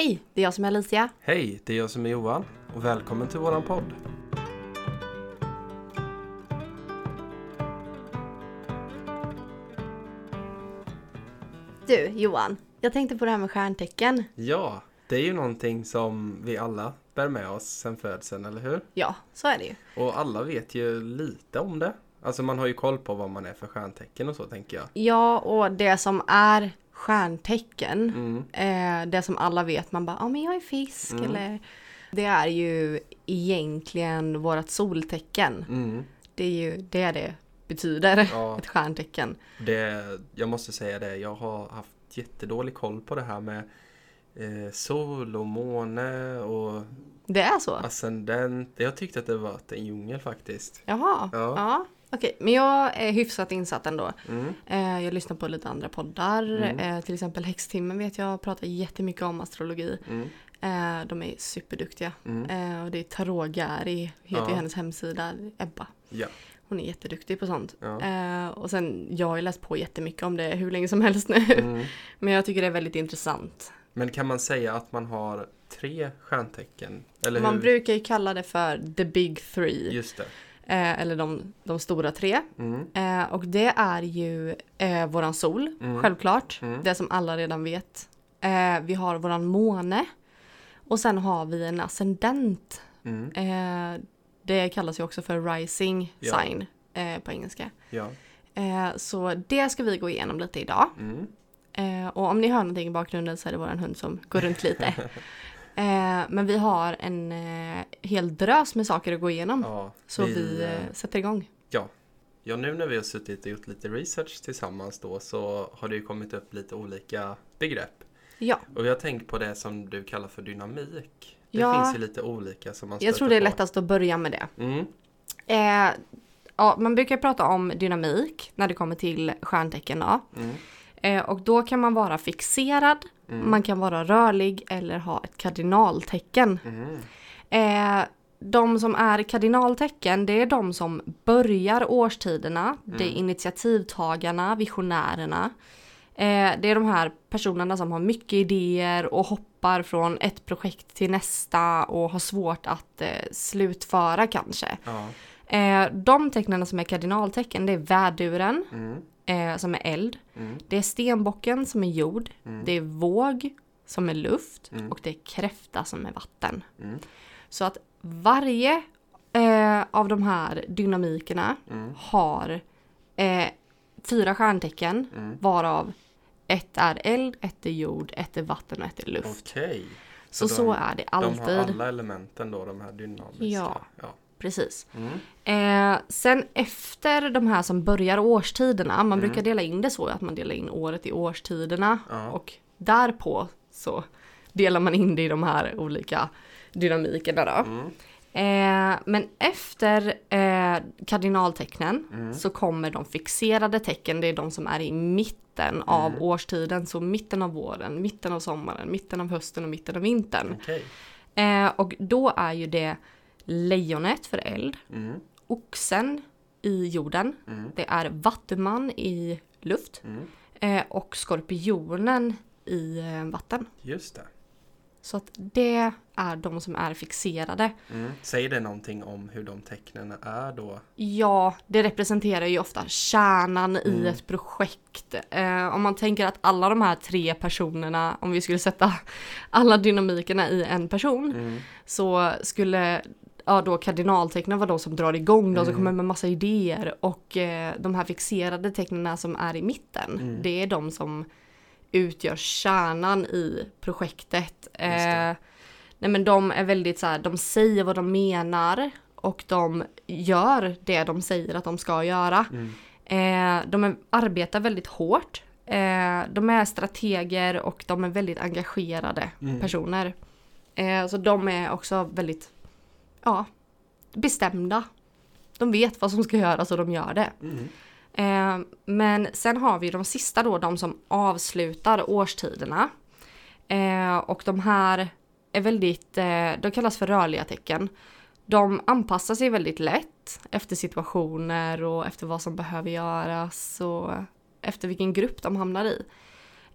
Hej, det är jag som är Alicia. Hej, det är jag som är Johan och välkommen till våran podd. Du, Johan. Jag tänkte på det här med stjärntecken. Ja, det är ju någonting som vi alla bär med oss sen födseln, eller hur? Ja, så är det ju. Och alla vet ju lite om det. Alltså man har ju koll på vad man är för stjärntecken och så tänker jag. Ja, och det som är stjärntecken, Mm. eh, det som alla vet, man bara, ja men jag är fisk Mm. eller det är ju egentligen vårt soltecken. Mm. Det är ju det det betyder, Ja, ett stjärntecken. det, jag måste säga det, jag har haft jättedålig koll på det här med eh, sol och måne och Det är så? ascendent. Jag tyckte att det var en djungel faktiskt. Jaha. Ja. Ja. Okej, men jag är hyfsat insatt ändå. Mm. Eh, jag lyssnar på lite andra poddar. Mm. Eh, till exempel Häxtimmen vet jag pratar jättemycket om astrologi. Mm. Eh, de är superduktiga. Mm. Eh, och det är Tarot Gary, heter ju Ja. hennes hemsida, Ebba. Ja. Hon är jätteduktig på sånt. Ja. Eh, och sen, jag har ju läst på jättemycket om det hur länge som helst nu. Mm. Men jag tycker det är väldigt intressant. Men kan man säga att man har tre stjärntecken? Eller Man hur? brukar ju kalla det för the big three. Just det. Eh, eller de, de stora tre. Mm. Eh, och det är ju eh, våran sol, Mm. självklart. Mm. Det som alla redan vet. Eh, vi har våran måne. Och sen har vi en ascendent. Mm. Eh, det kallas ju också för rising Ja. sign eh, på engelska. Ja. Så det ska vi gå igenom lite idag. Mm. Och om ni hör någonting i bakgrunden så är det våran hund som går runt lite. eh, men vi har en eh, hel drös med saker att gå igenom. ja. Så vi, eh, eh, sätter igång. Ja, nu när vi har suttit och gjort lite research tillsammans då så har det ju kommit upp lite olika begrepp. Ja, Och vi har tänkt på det som du kallar för dynamik. Det Ja. finns ju lite olika som man jag tror stöter det är på. lättast att börja med det. Mm. Eh, ja, man brukar prata om dynamik när det kommer till stjärntecken. Då. Mm. Eh, och då kan man vara fixerad, Mm. man kan vara rörlig eller ha ett kardinaltecken. Mm. Eh, de som är kardinaltecken, det är de som börjar årstiderna. Det är Mm. initiativtagarna, visionärerna. Eh, det är de här personerna som har mycket idéer och hoppar från ett projekt till nästa och har svårt att eh, slutföra kanske. Ja. Eh, de tecknen som är kardinaltecken, det är väduren Mm. Eh, som är eld. Mm. Det är stenbocken som är jord. Mm. Det är våg som är luft Mm. och det är kräfta som är vatten. Mm. Så att varje eh, av de här dynamikerna Mm. har eh, fyra stjärntecken Mm. varav ett är eld, ett är jord, ett är vatten och ett är luft. Okej. Så de- så är det De alltid. har alla elementen då, de här dynamiska. Ja. ja. Precis. Mm. Eh, sen efter de här som börjar årstiderna, man Mm. brukar dela in det så att man delar in året i årstiderna Ja. och därpå så delar man in det i de här olika dynamikerna då. Mm. Eh, men efter eh, kardinaltecknen Mm. så kommer de fixerade tecken, det är de som är i mitten av Mm. årstiden, så mitten av våren, mitten av sommaren, mitten av hösten och mitten av vintern. Okej. Eh, och då är ju det lejonet för eld, Mm. oxen i jorden, Mm. det är vattuman i luft Mm. eh, och skorpionen i eh, vatten. Just det. Så att det är de som är fixerade. Mm. Säger det någonting om hur de tecknen är då? Ja, det representerar ju ofta kärnan i Mm. ett projekt. Eh, om man tänker att alla de här tre personerna, om vi skulle sätta alla dynamikerna i en person, Mm. så skulle ja, då kardinaltecknen vara de som drar igång, de som Mm. kommer med massa idéer och eh, de här fixerade tecknen som är i mitten, Mm. det är de som utgör kärnan i projektet. Eh, nej men de är väldigt så här, de säger vad de menar och de gör det de säger att de ska göra. Mm. Eh, de är, arbetar väldigt hårt. Eh, de är strateger och de är väldigt engagerade Mm. personer. Eh, så de är också väldigt ja, bestämda. De vet vad som ska göras och de gör det. Mm. Eh, men sen har vi de sista då, de som avslutar årstiderna. Eh, och de här är väldigt, eh, de kallas för rörliga tecken. De anpassar sig väldigt lätt efter situationer och efter vad som behöver göras och efter vilken grupp de hamnar i.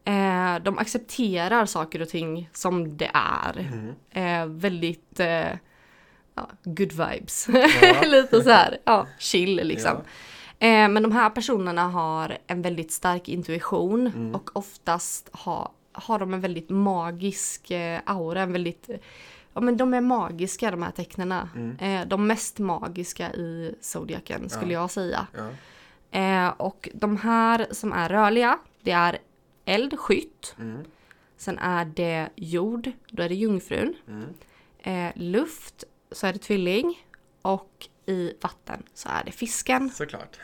Eh, de accepterar saker och ting som det är. Mm. Eh, väldigt eh, ja, good vibes. Ja. Lite så här, ja, chill liksom. Ja. Eh, men de här personerna har en väldigt stark intuition Mm. och oftast har, har de en väldigt magisk eh, aura, en väldigt Ja men de är magiska de här tecknena. Mm. Eh, de mest magiska i zodiaken skulle Ja. jag säga. Eh, och de här som är rörliga, det är eld, skytt. Mm. Sen är det jord, då är det jungfrun. Mm. Eh, luft, så är det tvilling. Och i vatten så är det fisken. Såklart.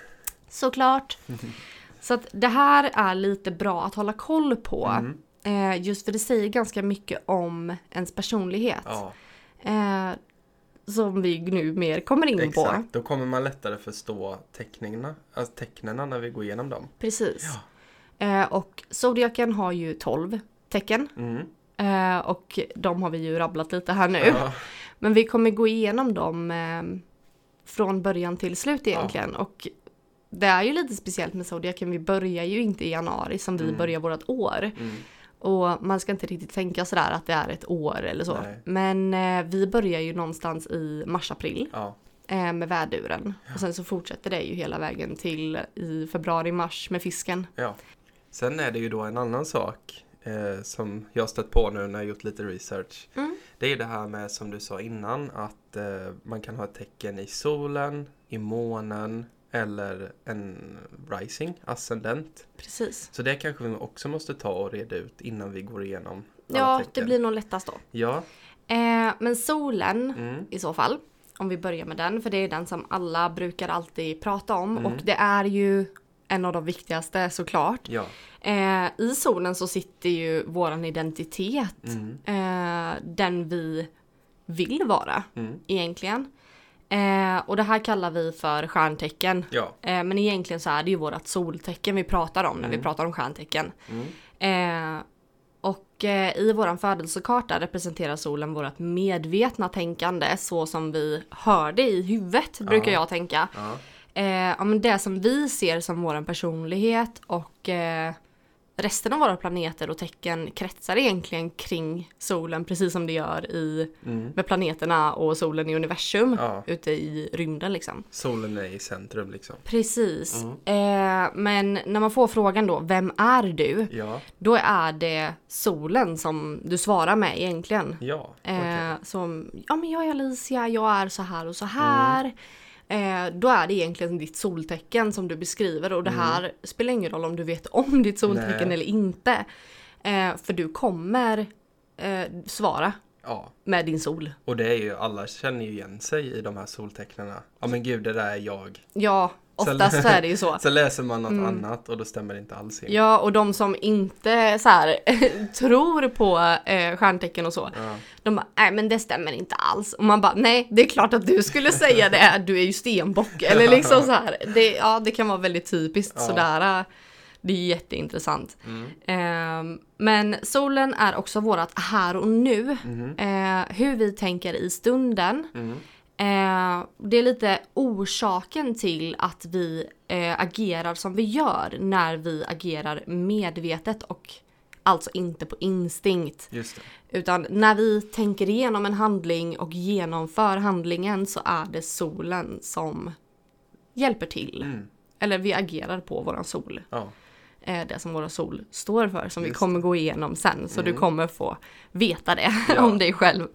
Såklart. Så att det här är lite bra att hålla koll på. Mm. Eh, just för det säger ganska mycket om ens personlighet. Ja, Eh, som vi nu mer kommer in på. exakt. Då kommer man lättare förstå teckningarna, alltså tecknena när vi går igenom dem. Precis. Eh, och zodiaken har ju 12 tecken. Mm. Eh, och de har vi ju rabblat lite här nu. Ja. Men vi kommer gå igenom dem eh, från början till slut egentligen. Och det är ju lite speciellt med zodiaken. Vi börjar ju inte i januari som vi Mm. börjar vårt år. Mm. Och man ska inte riktigt tänka sådär att det är ett år eller så. Nej. Men eh, vi börjar ju någonstans i mars-april Ja. eh, med väduren. Och sen så fortsätter det ju hela vägen till i februari-mars med fisken. ja. Sen är det ju då en annan sak eh, som jag stött på nu när jag gjort lite research. Mm. Det är det här med som du sa innan att eh, man kan ha ett tecken i solen, i månen eller en rising, ascendent. Precis. Så det kanske vi också måste ta och reda ut innan vi går igenom Ja, tecken. det blir nog lättast då. Ja. Eh, men solen Mm. i så fall. Om vi börjar med den, för det är den som alla brukar alltid prata om. Mm. Och det är ju en av de viktigaste såklart. Ja. Eh, I solen så sitter ju våran identitet. Mm. Eh, den vi vill vara Mm. egentligen. Eh, och det här kallar vi för stjärntecken. Ja. Eh, men egentligen så är det ju vårat soltecken vi pratar om när vi Mm. pratar om stjärntecken. Mm. Eh, och eh, i våran födelsekarta representerar solen vårt medvetna tänkande så som vi hör det i huvudet brukar Ja. jag tänka. Ja. Eh, ja, men det som vi ser som våran personlighet och eh, resten av våra planeter och tecken kretsar egentligen kring solen precis som det gör i, Mm. med planeterna och solen i universum Ja. ute i rymden liksom. Solen är i centrum liksom. Precis. Mm. Eh, men när man får frågan då, vem är du? Ja. Då är det solen som du svarar med egentligen. Ja. okej. Eh, som, ja men jag är Alicia, jag är så här och så här. Eh, då är det egentligen ditt soltecken som du beskriver och det här spelar ingen roll om du vet om ditt soltecken Nej. eller inte. Eh, för du kommer eh, svara Ja. med din sol. Och det är ju, alla känner ju igen sig i de här soltecknarna. Ja men gud, det där är jag. Ja, oftast så är det ju så. Så läser man något annat och då stämmer det inte alls in. Ja, och de som inte så här, tror på eh, stjärntecken och så, Ja. de bara, nej men det stämmer inte alls. Och man bara, nej det är klart att du skulle säga det, du är ju stenbock. Eller liksom så här. Det, ja, det kan vara väldigt typiskt Ja. sådär. Det är jätteintressant. Mm. Ehm, men solen är också vårat här och nu. Mhm. Eh, hur vi tänker i stunden. Eh, det är lite orsaken till att vi eh, agerar som vi gör när vi agerar medvetet och alltså inte på instinkt. Utan när vi tänker igenom en handling och genomför handlingen så är det solen som hjälper till. Mm. Eller vi agerar på våran sol. Ja. Eh, det som våra sol står för som vi Just kommer gå igenom sen. Så du Mm. kommer få veta det Ja. om dig själv.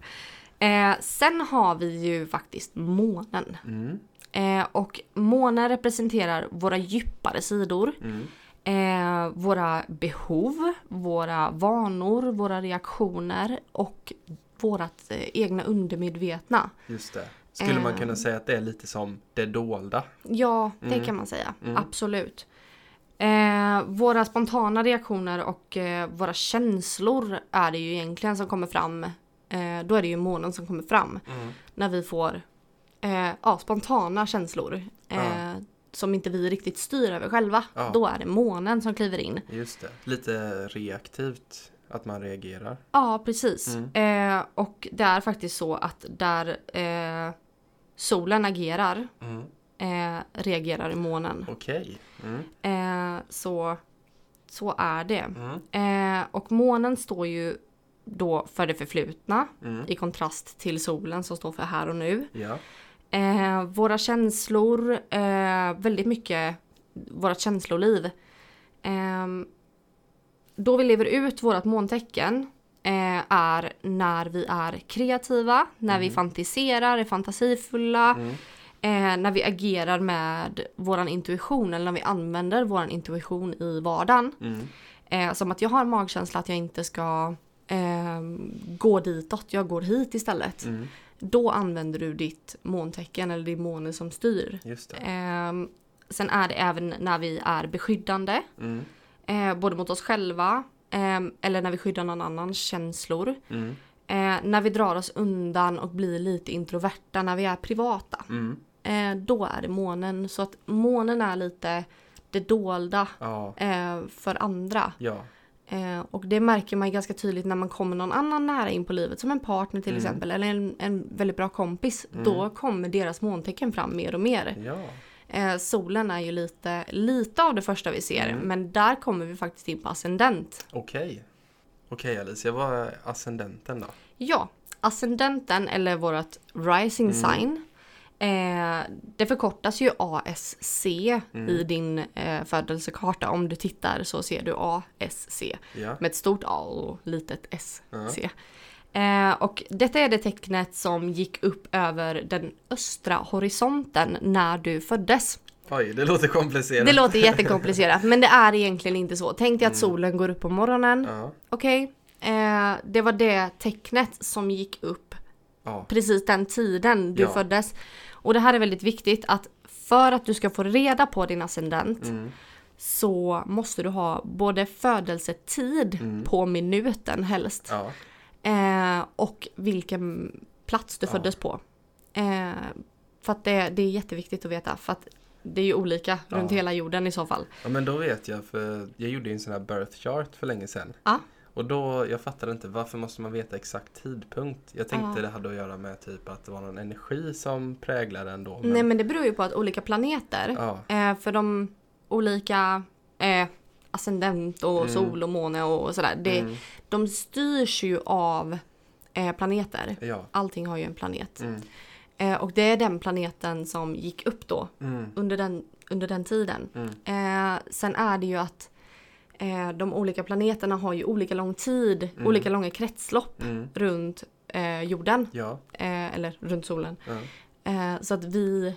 Eh, sen har vi ju faktiskt månen. Mm. Eh, och månen representerar våra djupare sidor. Mm. Eh, våra behov, våra vanor, våra reaktioner och vårat eh, egna undermedvetna. Just det. Skulle man Eh. kunna säga att det är lite som det dolda? Ja, det Mm. kan man säga. Mm. Absolut. Eh, våra spontana reaktioner och eh, våra känslor är det ju egentligen som kommer fram. Eh, då är det ju månen som kommer fram. Mm. När vi får eh, ja, spontana känslor. Eh, Ja. Som inte vi riktigt styr över själva. Ja. Då är det månen som kliver in. Just det. Lite reaktivt. Att man reagerar. Ja, precis. Mm. Eh, och det är faktiskt så att där eh, solen agerar Mm. eh, reagerar månen. Okej. Mm. Eh, så Så är det. Mm. Eh, och månen står ju då för det förflutna Mm. i kontrast till solen som står för här och nu. Ja. Eh, våra känslor, eh, väldigt mycket vårt känsloliv. Eh, då vi lever ut vårt måntecken eh, är när vi är kreativa, när vi fantiserar, är fantasifulla, Mm. eh, när vi agerar med våran intuition eller när vi använder våran intuition i vardagen. Mm. Eh, som att jag har en magkänsla att jag inte ska eh, gå ditåt, jag går hit istället. Mm. Då använder du ditt måntecken eller din måne som styr. Det. Eh, sen är det även när vi är beskyddande. Mm. Eh, både mot oss själva eh, eller när vi skyddar någon annans känslor. Mm. Eh, när vi drar oss undan och blir lite introverta när vi är privata. Mm. Eh, då är det månen. Så att månen är lite det dolda Ja. för andra. Ja. Eh, och det märker man ganska tydligt när man kommer någon annan nära in på livet. Som en partner till Mm. exempel. Eller en, en väldigt bra kompis. Då kommer deras måntecken fram mer och mer. Ja. Eh, solen är ju lite, lite av det första vi ser. Mm. Men där kommer vi faktiskt in på ascendent. Okej. Okej Alicia, vad är ascendenten då? Ja, ascendenten eller vårt rising Mm. sign. Eh, det förkortas ju ASC Mm. i din eh, födelsekarta. Om du tittar så ser du ASC. Ja. Med ett stort A och litet SC. Ja. Eh, och detta är det tecknet som gick upp över den östra horisonten när du föddes. Oj, det låter komplicerat. Det låter jättekomplicerat men det är egentligen inte så. Tänk dig att solen går upp på morgonen. Mm. Ja. Okej, eh, det var det tecknet som gick upp Ja. precis den tiden du Ja. föddes. Och det här är väldigt viktigt att för att du ska få reda på din ascendent Mm. så måste du ha både födelsetid Mm. på minuten helst Ja. eh, och vilken plats du Ja. föddes på. Eh, för att det, det är jätteviktigt att veta för att det är ju olika Ja. runt hela jorden i så fall. ja, men då vet jag för jag gjorde ju en sån här birth chart för länge sedan. Ja. Och då, jag fattade inte varför måste man veta exakt tidpunkt? Jag tänkte Ja. det hade att göra med typ att det var någon energi som präglade den då. Men, Nej men det beror ju på att olika planeter Ja, Eh, för de olika eh, ascendent och Mm. sol och måne och sådär. Det, mm, De styrs ju av eh, planeter. ja. Allting har ju en planet. Mm, Eh, och det är den planeten som gick upp då mm, under den, under den tiden. mm, Eh, sen är det ju att eh, de olika planeterna har ju olika lång tid, Mm. olika långa kretslopp mm, runt eh, jorden. ja, Eh, eller runt solen. ja, Eh, så att vi...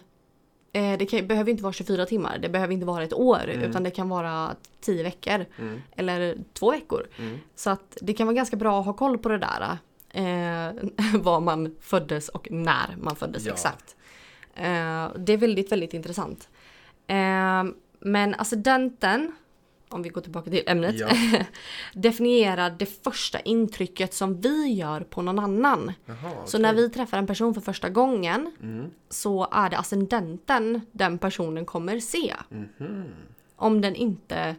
Eh, det kan, behöver inte vara 24 timmar, det behöver inte vara ett år, Mm. utan det kan vara 10 veckor. mm, Eller två veckor. mm, Så att det kan vara ganska bra att ha koll på det där. Eh, var man föddes och när man föddes Ja. exakt. Det är väldigt, väldigt intressant. Men ascendenten, om vi går tillbaka till ämnet, Ja. definierar det första intrycket som vi gör på någon annan. Jaha, Så okej. när vi träffar en person för första gången Mm, så är det ascendenten den personen kommer se. mhm, Om den inte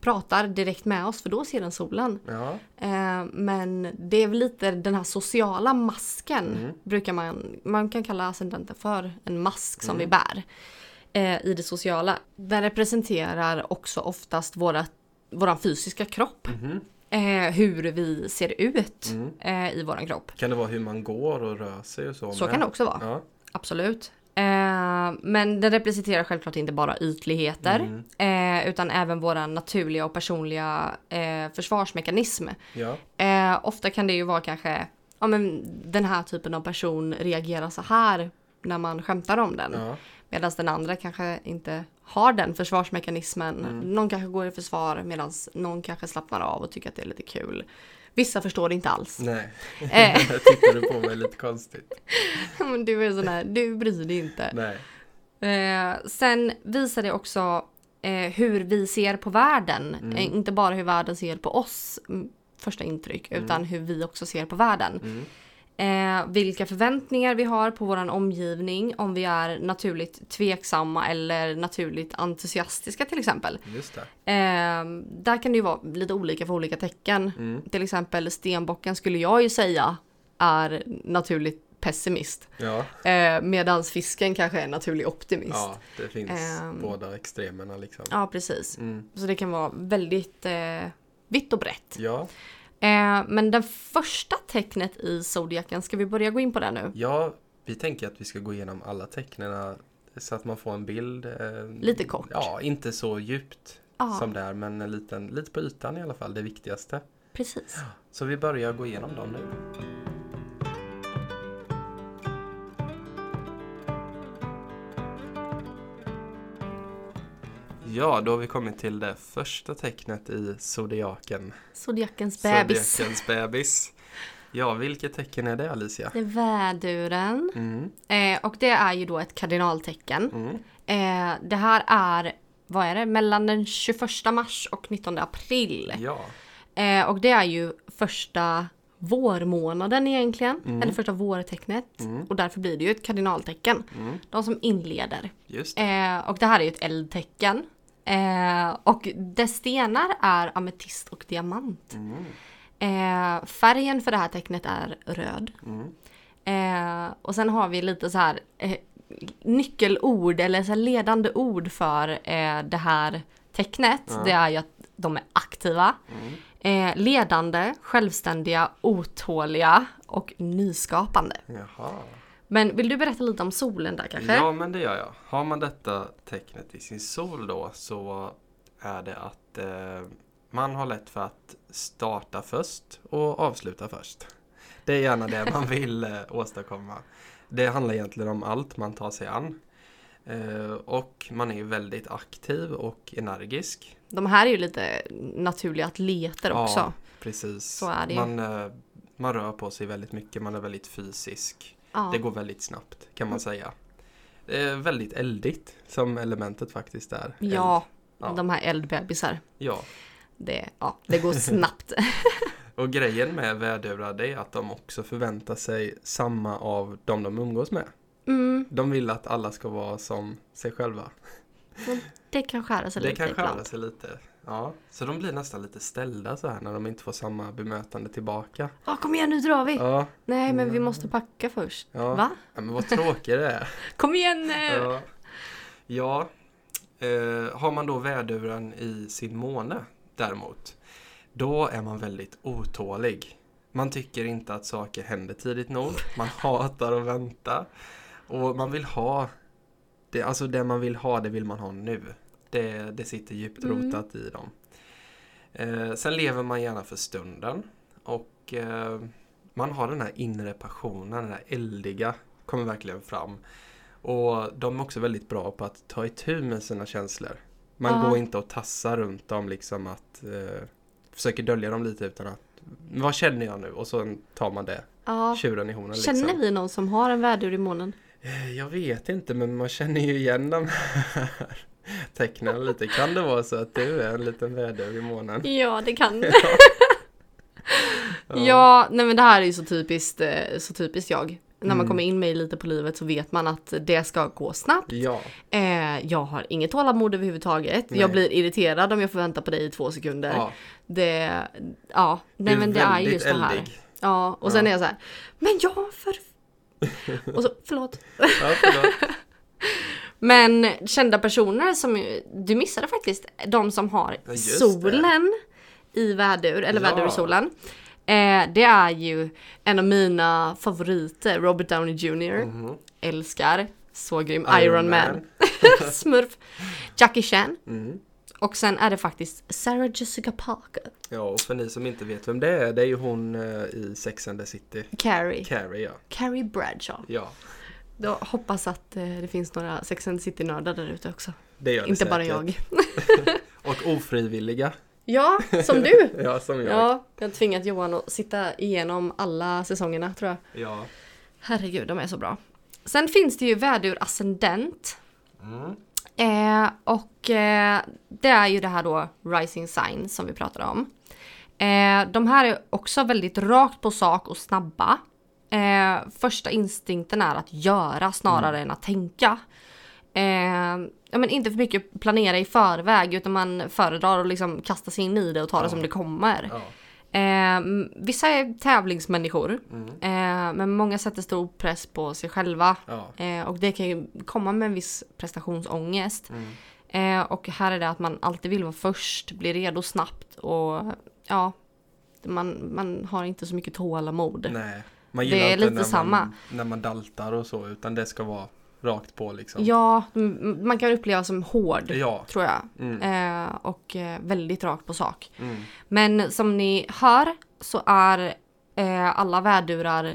pratar direkt med oss för då ser den solen. ja, Eh, men det är väl lite den här sociala masken Mm. brukar man, man kan kalla ascendenten för en mask som Mm. vi bär eh, i det sociala. Den representerar också oftast våra, våran fysiska kropp. mhm, Eh, hur vi ser ut mm. eh, i våran kropp. Kan det vara hur man går och rör sig och så? Så med? kan det också vara. Ja. Absolut. Eh, men den representerar självklart inte bara ytligheter Mm. eh, utan även våra naturliga och personliga eh, försvarsmekanism. Ja. Ofta kan det ju vara kanske, ja men den här typen av person reagerar så här när man skämtar om den. Ja. Medan den andra kanske inte har den försvarsmekanismen. Mm. Någon kanske går i försvar medan någon kanske slappnar av och tycker att det är lite kul. Vissa förstår det inte alls. Nej. Eh. Jag tittade på mig lite konstigt. men du är sån här, du bryr dig inte. Nej. Eh, sen visar det också eh, hur vi ser på världen. Mm. Eh, inte bara hur världen ser på oss, mm, första intryck, Mm. utan hur vi också ser på världen. Eh, vilka förväntningar vi har på våran omgivning, om vi är naturligt tveksamma eller naturligt entusiastiska till exempel. Just det. Eh, där kan det ju vara lite olika för olika tecken. Mm. Till exempel stenbocken skulle jag ju säga är naturligt pessimist. Ja, Eh, Medan fisken kanske är naturlig optimist. ja det finns Ehm. båda extremerna liksom. Ja, precis. Mm. Så det kan vara väldigt eh, vitt och brett. Ja, Eh, men det första tecknet i zodiaken, ska vi börja gå in på det nu? ja, vi tänker att vi ska gå igenom alla tecknena så att man får en bild. Eh, Lite kort. Ja, inte så djupt Ja, som det är, men en liten, lite på ytan i alla fall, det viktigaste. precis. Så vi börjar gå igenom dem nu. Ja, då har vi kommit till det första tecknet i zodiaken. Zodiakens bebis. Zodiakens bebis. Ja, vilket tecken är det Alicia? Det är väduren. Mm, Eh, och det är ju då ett kardinaltecken. mm, Eh, det här är, vad är det, mellan den 21 mars och 19 april. ja, Eh, och det är ju första vårmånaden egentligen. Mm. Eller första vårtecknet. Mm. Och därför blir det ju ett kardinaltecken. mm, De som inleder. just det. Eh, och det här är ju ett eldtecken. Eh, och dess stenar är ametist och diamant. Mm, Eh, färgen för det här tecknet är röd. mm, Eh, och sen har vi lite så här eh, nyckelord eller så ledande ord för eh, det här tecknet. Ja. Det är ju att de är aktiva, mm. eh, ledande, självständiga, otåliga och nyskapande. Jaha. Men vill du berätta lite om solen där kanske? Ja, men det gör jag. Har man detta tecknet i sin sol då så är det att eh, man har lätt för att starta först och avsluta först. Det är gärna det man vill eh, åstadkomma. Det handlar egentligen om allt man tar sig an. Eh, och man är väldigt aktiv och energisk. De här är ju lite naturliga atleter också. Ja, precis. Så är det ju. Man, eh, man rör på sig väldigt mycket, man är väldigt fysisk. Ja. Det går väldigt snabbt kan man säga. Det är väldigt eldigt som elementet faktiskt är. Ja, Ja. de här eldbebisar. ja. Det, ja, det går snabbt. Och grejen med vädurar det är att de också förväntar sig samma av de de umgås med. Mm, De vill att alla ska vara som sig själva. det kan skära sig Det lite kan ibland. skära sig lite. Ja, så de blir nästan lite ställda så här när de inte får samma bemötande tillbaka. Ja, kom igen nu drar vi! Ja, Nej, men vi måste packa först. ja. Va? ja men vad tråkigt det är. Kom igen! eh. Ja, ja. Eh, har man då väduren i sin måne däremot, då är man väldigt otålig. Man tycker inte att saker händer tidigt nog. Man hatar att vänta. Och man vill ha, det, alltså det man vill ha, det vill man ha nu. Det, det sitter djupt Mm. rotat i dem. Eh, sen lever man gärna för stunden. Och eh, man har den här inre passionen, den här eldiga, kommer verkligen fram. Och de är också väldigt bra på att ta itu med sina känslor. Man Ja. går inte och tassar runt dem liksom att eh, försöker dölja dem lite utan att vad känner jag nu? Och så tar man det, Ja. tjuren i Känner liksom. vi någon som har en vädur i månen? Eh, Jag vet inte men man känner ju igen de här tecknen lite. Kan det vara så att du är en liten vädur i månen? Ja, det kan. Ja. ja, nej men det här är ju så typiskt, eh, så typiskt jag. När man Mm. kommer in med lite på livet så vet man att det ska gå snabbt. Ja, Eh, jag har inget tålamod överhuvudtaget. Nej. Jag blir irriterad om jag får vänta på dig i två sekunder. ja. Det, ja, nej men det är just det här. eldig. Ja, och Ja. sen är jag så här, men ja, för... Och så, förlåt. Ja, förlåt. Men kända personer som, du missade faktiskt, de som har just solen i vädur, eller Ja. vädur i solen. Eh, det är ju en av mina favoriter, Robert Downey Jr. Mhm. Älskar, så grym, Iron, Man, Smurf, Jackie Chan. Mm. Och sen är det faktiskt Sarah Jessica Parker, Ja, och för ni som inte vet vem det är, det är ju hon eh, i Sex and the City. Carrie, Carrie, ja. Carrie Bradshaw. Ja, Jag hoppas att eh, det finns några Sex and City-nördar där ute också. det gör det Inte bara säkert. jag. Och ofrivilliga. Ja, som du! Ja, som jag. Ja, jag har tvingat Johan att sitta igenom alla säsongerna tror jag. Ja. Herregud, de är så bra. Sen finns det ju vädur ascendent. Mm. Eh, och eh, det är ju det här då rising sign som vi pratade om. Eh, de här är också väldigt rakt på sak och snabba. Eh, första instinkten är att göra snarare än att tänka. Eh, ja, men inte för mycket planera i förväg utan man föredrar att liksom kasta sig in i det och ta det Ja. som det kommer. Ja. Eh, vissa är tävlingsmänniskor, Mm. eh, men många sätter stor press på sig själva. Ja. Eh, och det kan ju komma med en viss prestationsångest. Mm. Eh, och här är det att man alltid vill vara först, bli redo snabbt och ja, man, man har inte så mycket tålamod. Nej. Man Det gillar är inte lite när samma. Man, när man daltar och så, utan det ska vara rakt på liksom. Ja, man kan uppleva som hård, Ja. tror jag. Mm. Eh, och eh, väldigt rakt på sak. Mm. Men som ni hör så är eh, alla vädurar,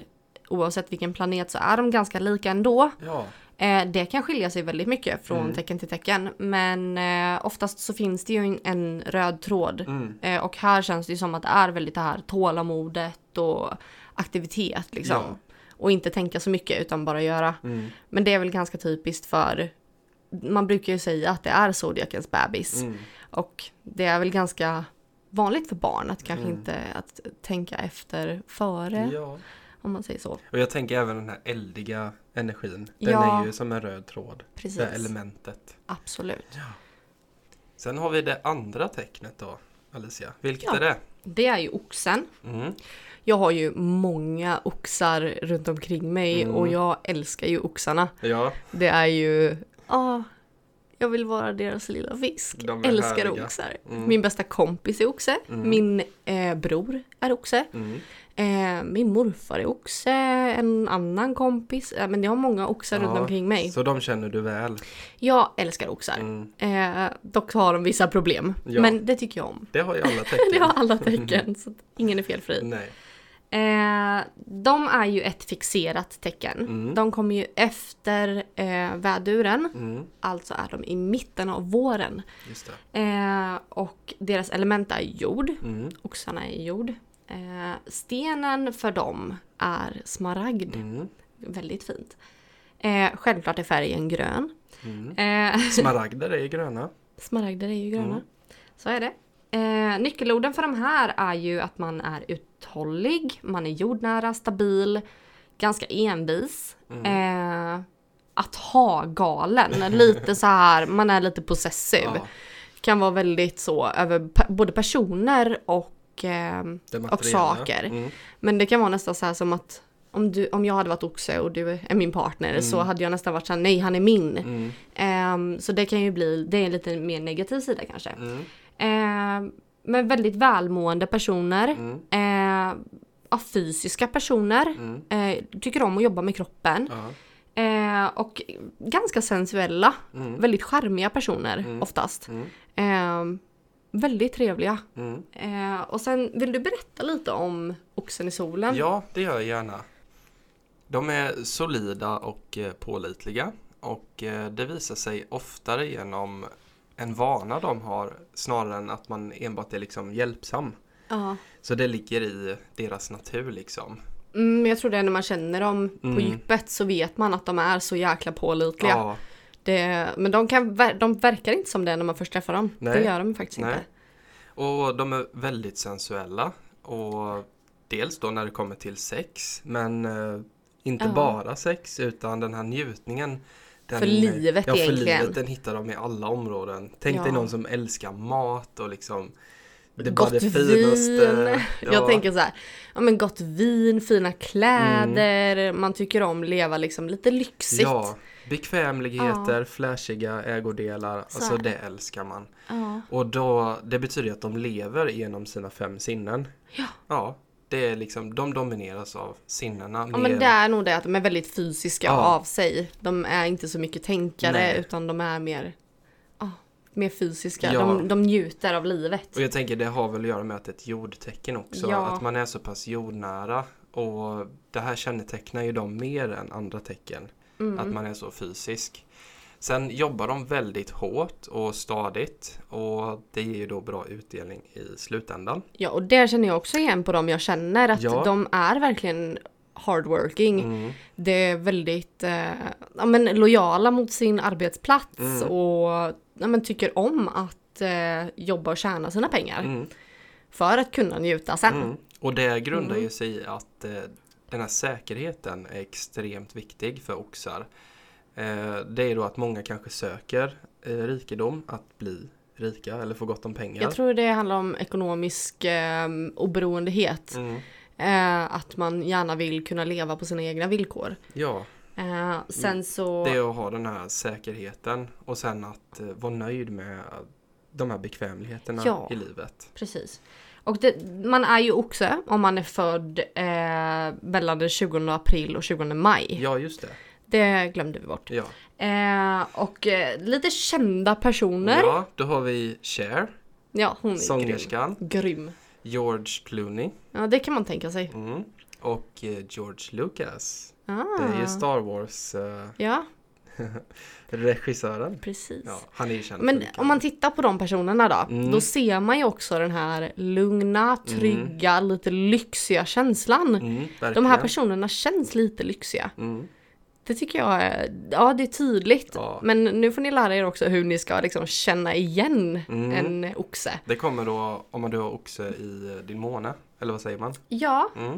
oavsett vilken planet, så är de ganska lika ändå. Ja. Eh, det kan skilja sig väldigt mycket från Mm. tecken till tecken. Men eh, oftast så finns det ju en, en röd tråd. Mm. Eh, och här känns det ju som att det är väldigt det här tålamodet och aktivitet liksom. Ja. Och inte tänka så mycket utan bara göra. Mm. Men det är väl ganska typiskt för man brukar ju säga att det är zodiakens bebis. Mm. Och det är väl ganska vanligt för barn att kanske Mm. inte att tänka efter före Ja. om man säger så. Och jag tänker även den här eldiga energin. Den Ja. är ju som en röd tråd. Precis. Det här elementet. Absolut. Sen har vi det andra tecknet då, Alicia. Vilket Ja. är det? Det är ju oxen. Mm. Jag har ju många oxar runt omkring mig Mm. och jag älskar ju oxarna. Ja, Det är ju, ja, jag vill vara deras lilla fisk. De älskar härliga. oxar. Mm. Min bästa kompis är oxe. Mm. Min eh, bror är oxe. mm. Eh, min morfar är oxe. En annan kompis. Eh, men jag har många oxar runt Ja, omkring mig. Så de känner du väl? Jag älskar oxar. Mm. Eh, dock har de vissa problem. Ja. Men det tycker jag om. Det har ju alla tecken. Det har alla tecken. så ingen är felfri. Nej. Eh, de är ju ett fixerat tecken. Mm. De kommer ju efter eh, väduren. Mm. Alltså är de i mitten av våren. Eh, och deras element är jord. Mm. Oxarna är jord. Eh, stenen för dem är smaragd. Mm. Väldigt fint. Eh, självklart är färgen grön. Mm. Eh, Smaragder är ju gröna. smaragder är ju gröna. Mm. Så är det. Eh, nyckelorden för de här är ju att man är uthållig, man är jordnära, stabil, ganska envis. Mm. Eh, att ha galen, lite så här, man är lite possessiv. Ja, Kan vara väldigt så över både personer och, eh, och saker. Mm. Men det kan vara nästan så här som att om, du, om jag hade varit oxe och du är min partner så hade jag nästan varit såhär, nej han är min. Mm. Ehm, så det kan ju bli, det är en lite mer negativ sida kanske. Mm. Men väldigt välmående personer. Mm. Eh, fysiska personer. Mm. Eh, tycker om att jobba med kroppen. Ja. Eh, och ganska sensuella. Mm. Väldigt charmiga personer Mm. oftast. Mm. Eh, väldigt trevliga. Mm. Eh, och sen vill du berätta lite om oxen i solen? Ja, det gör jag gärna. De är solida och eh, pålitliga och det visar sig oftare genom en vana de har snarare än att man enbart är liksom hjälpsam. Ja. Så det ligger i deras natur liksom. Mm, jag tror det är när man känner dem Mm. på djupet så vet man att de är så jäkla pålitliga. Ja, Det, men de, kan, de verkar inte som det när man först träffar dem. Nej. Det gör de faktiskt Nej. inte. och de är väldigt sensuella och dels då när det kommer till sex men eh, inte Ja. bara sex utan den här njutningen den, För livet ja, för egentligen. livet, den hittar de i alla områden. Tänk dig Ja. någon som älskar mat och liksom det Gott det vin. finaste. Jag Ja. tänker så här, ja men gott vin, fina kläder, Mm. man tycker om leva liksom lite lyxigt. Ja, bekvämligheter, flashiga ägodelar, Så alltså det. det älskar man. Ja. Och då, det betyder att de lever genom sina fem sinnen. Ja. Ja, det är liksom, de domineras av sinnena. Ja men det är nog det att de är väldigt fysiska Ja. av sig. De är inte så mycket tänkare Nej. utan de är mer, ja, mer fysiska. Ja. De, de njuter av livet. Och jag tänker det har väl att göra med att det är ett jordtecken också. Ja. Att man är så pass jordnära. Och det här kännetecknar ju dem mer än andra tecken. Mm. Att man är så fysisk. Sen jobbar de väldigt hårt och stadigt. Och det ger ju då bra utdelning i slutändan. Ja och det känner jag också igen på dem jag känner att Ja. de är verkligen hardworking. Mm. Det är väldigt eh, ja, men lojala mot sin arbetsplats Mm. och ja, men tycker om att eh, jobba och tjäna sina pengar. Mm. För att kunna njuta sen. Mm. Och det grundar ju Mm. sig i att eh, den här säkerheten är extremt viktig för oxar. Eh, det är då att många kanske söker eh, rikedom, att bli rika eller få gott om pengar. Jag tror det handlar om ekonomisk eh, oberoendehet. Mm. Eh, att man gärna vill kunna leva på sina egna villkor. Ja, Eh, sen så... det är att ha den här säkerheten och sen att eh, vara nöjd med de här bekvämligheterna Ja. i livet. Precis. Och det, man är ju oxe om man är född eh, mellan den 20 april och 20 maj. Ja, just det. Det glömde vi bort. Ja. Eh, och eh, lite kända personer. Ja, ja, då har vi Cher, hon är sångerskan, grym. George Clooney Ja, det kan man tänka sig. mm. och eh, George Lucas. Ah. Det är ju Star Wars eh, Ja, regissören. precis. Ja, han är känd Men om man tittar på de personerna då, Mm. då ser man ju också den här lugna, trygga, lite lyxiga känslan. Mm, De här personerna känns lite lyxiga. Det tycker jag är, ja det är tydligt. Ja. Men nu får ni lära er också hur ni ska liksom känna igen Mm. en oxe. Det kommer då om man du har oxe i eh, din måne, eller vad säger man? Ja, Mm.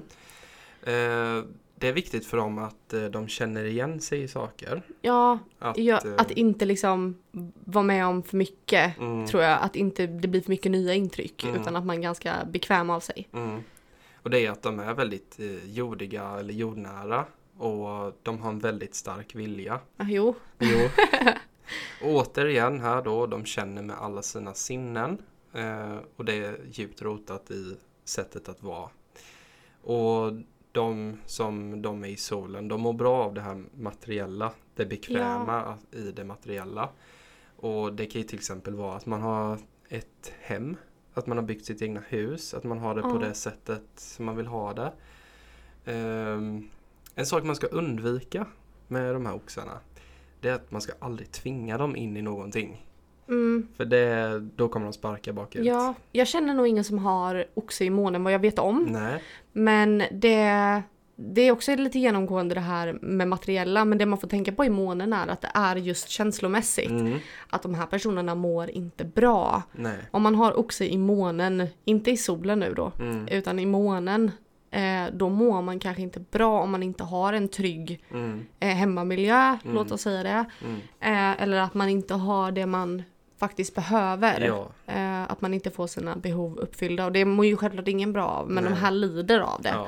Eh, det är viktigt för dem att eh, de känner igen sig i saker. ja, Att, ja eh, att inte liksom vara med om för mycket. mm, Tror jag, att inte det blir för mycket nya intryck. Mm. Utan att man är ganska bekväm av sig. mm. Och det är att de är väldigt jordiga eller jordnära och de har en väldigt stark vilja. Ah, jo, Jo. Återigen här då, de känner med alla sina sinnen. Eh, och det är djupt rotat i sättet att vara. Och de som de är i solen, de mår bra av det här materiella. Det bekväma i det materiella. Och det kan ju till exempel vara att man har ett hem. Att man har byggt sitt egna hus. Att man har det på Ja. det sättet som man vill ha det. Ehm, en sak man ska undvika med de här oxarna. Det är att man ska aldrig tvinga dem in i någonting. mm, För det, då kommer de sparka bakut. ja. Jag känner nog ingen som har oxe i månen vad jag vet om. Nej. Men det, det är också lite genomgående det här med materiella. Men det man får tänka på i månen är att det är just känslomässigt. Mm. Att de här personerna mår inte bra. Nej. Om man har oxe i månen, inte i solen nu då, Mm. utan i månen. Eh, då mår man kanske inte bra om man inte har en trygg Mm. eh, hemmamiljö, Mm. låt oss säga det. Mm. Eh, eller att man inte har det man faktiskt behöver. Ja. Eh, att man inte får sina behov uppfyllda. Och det mår ju självklart ingen bra av, men Nej. de här lider av det. ja.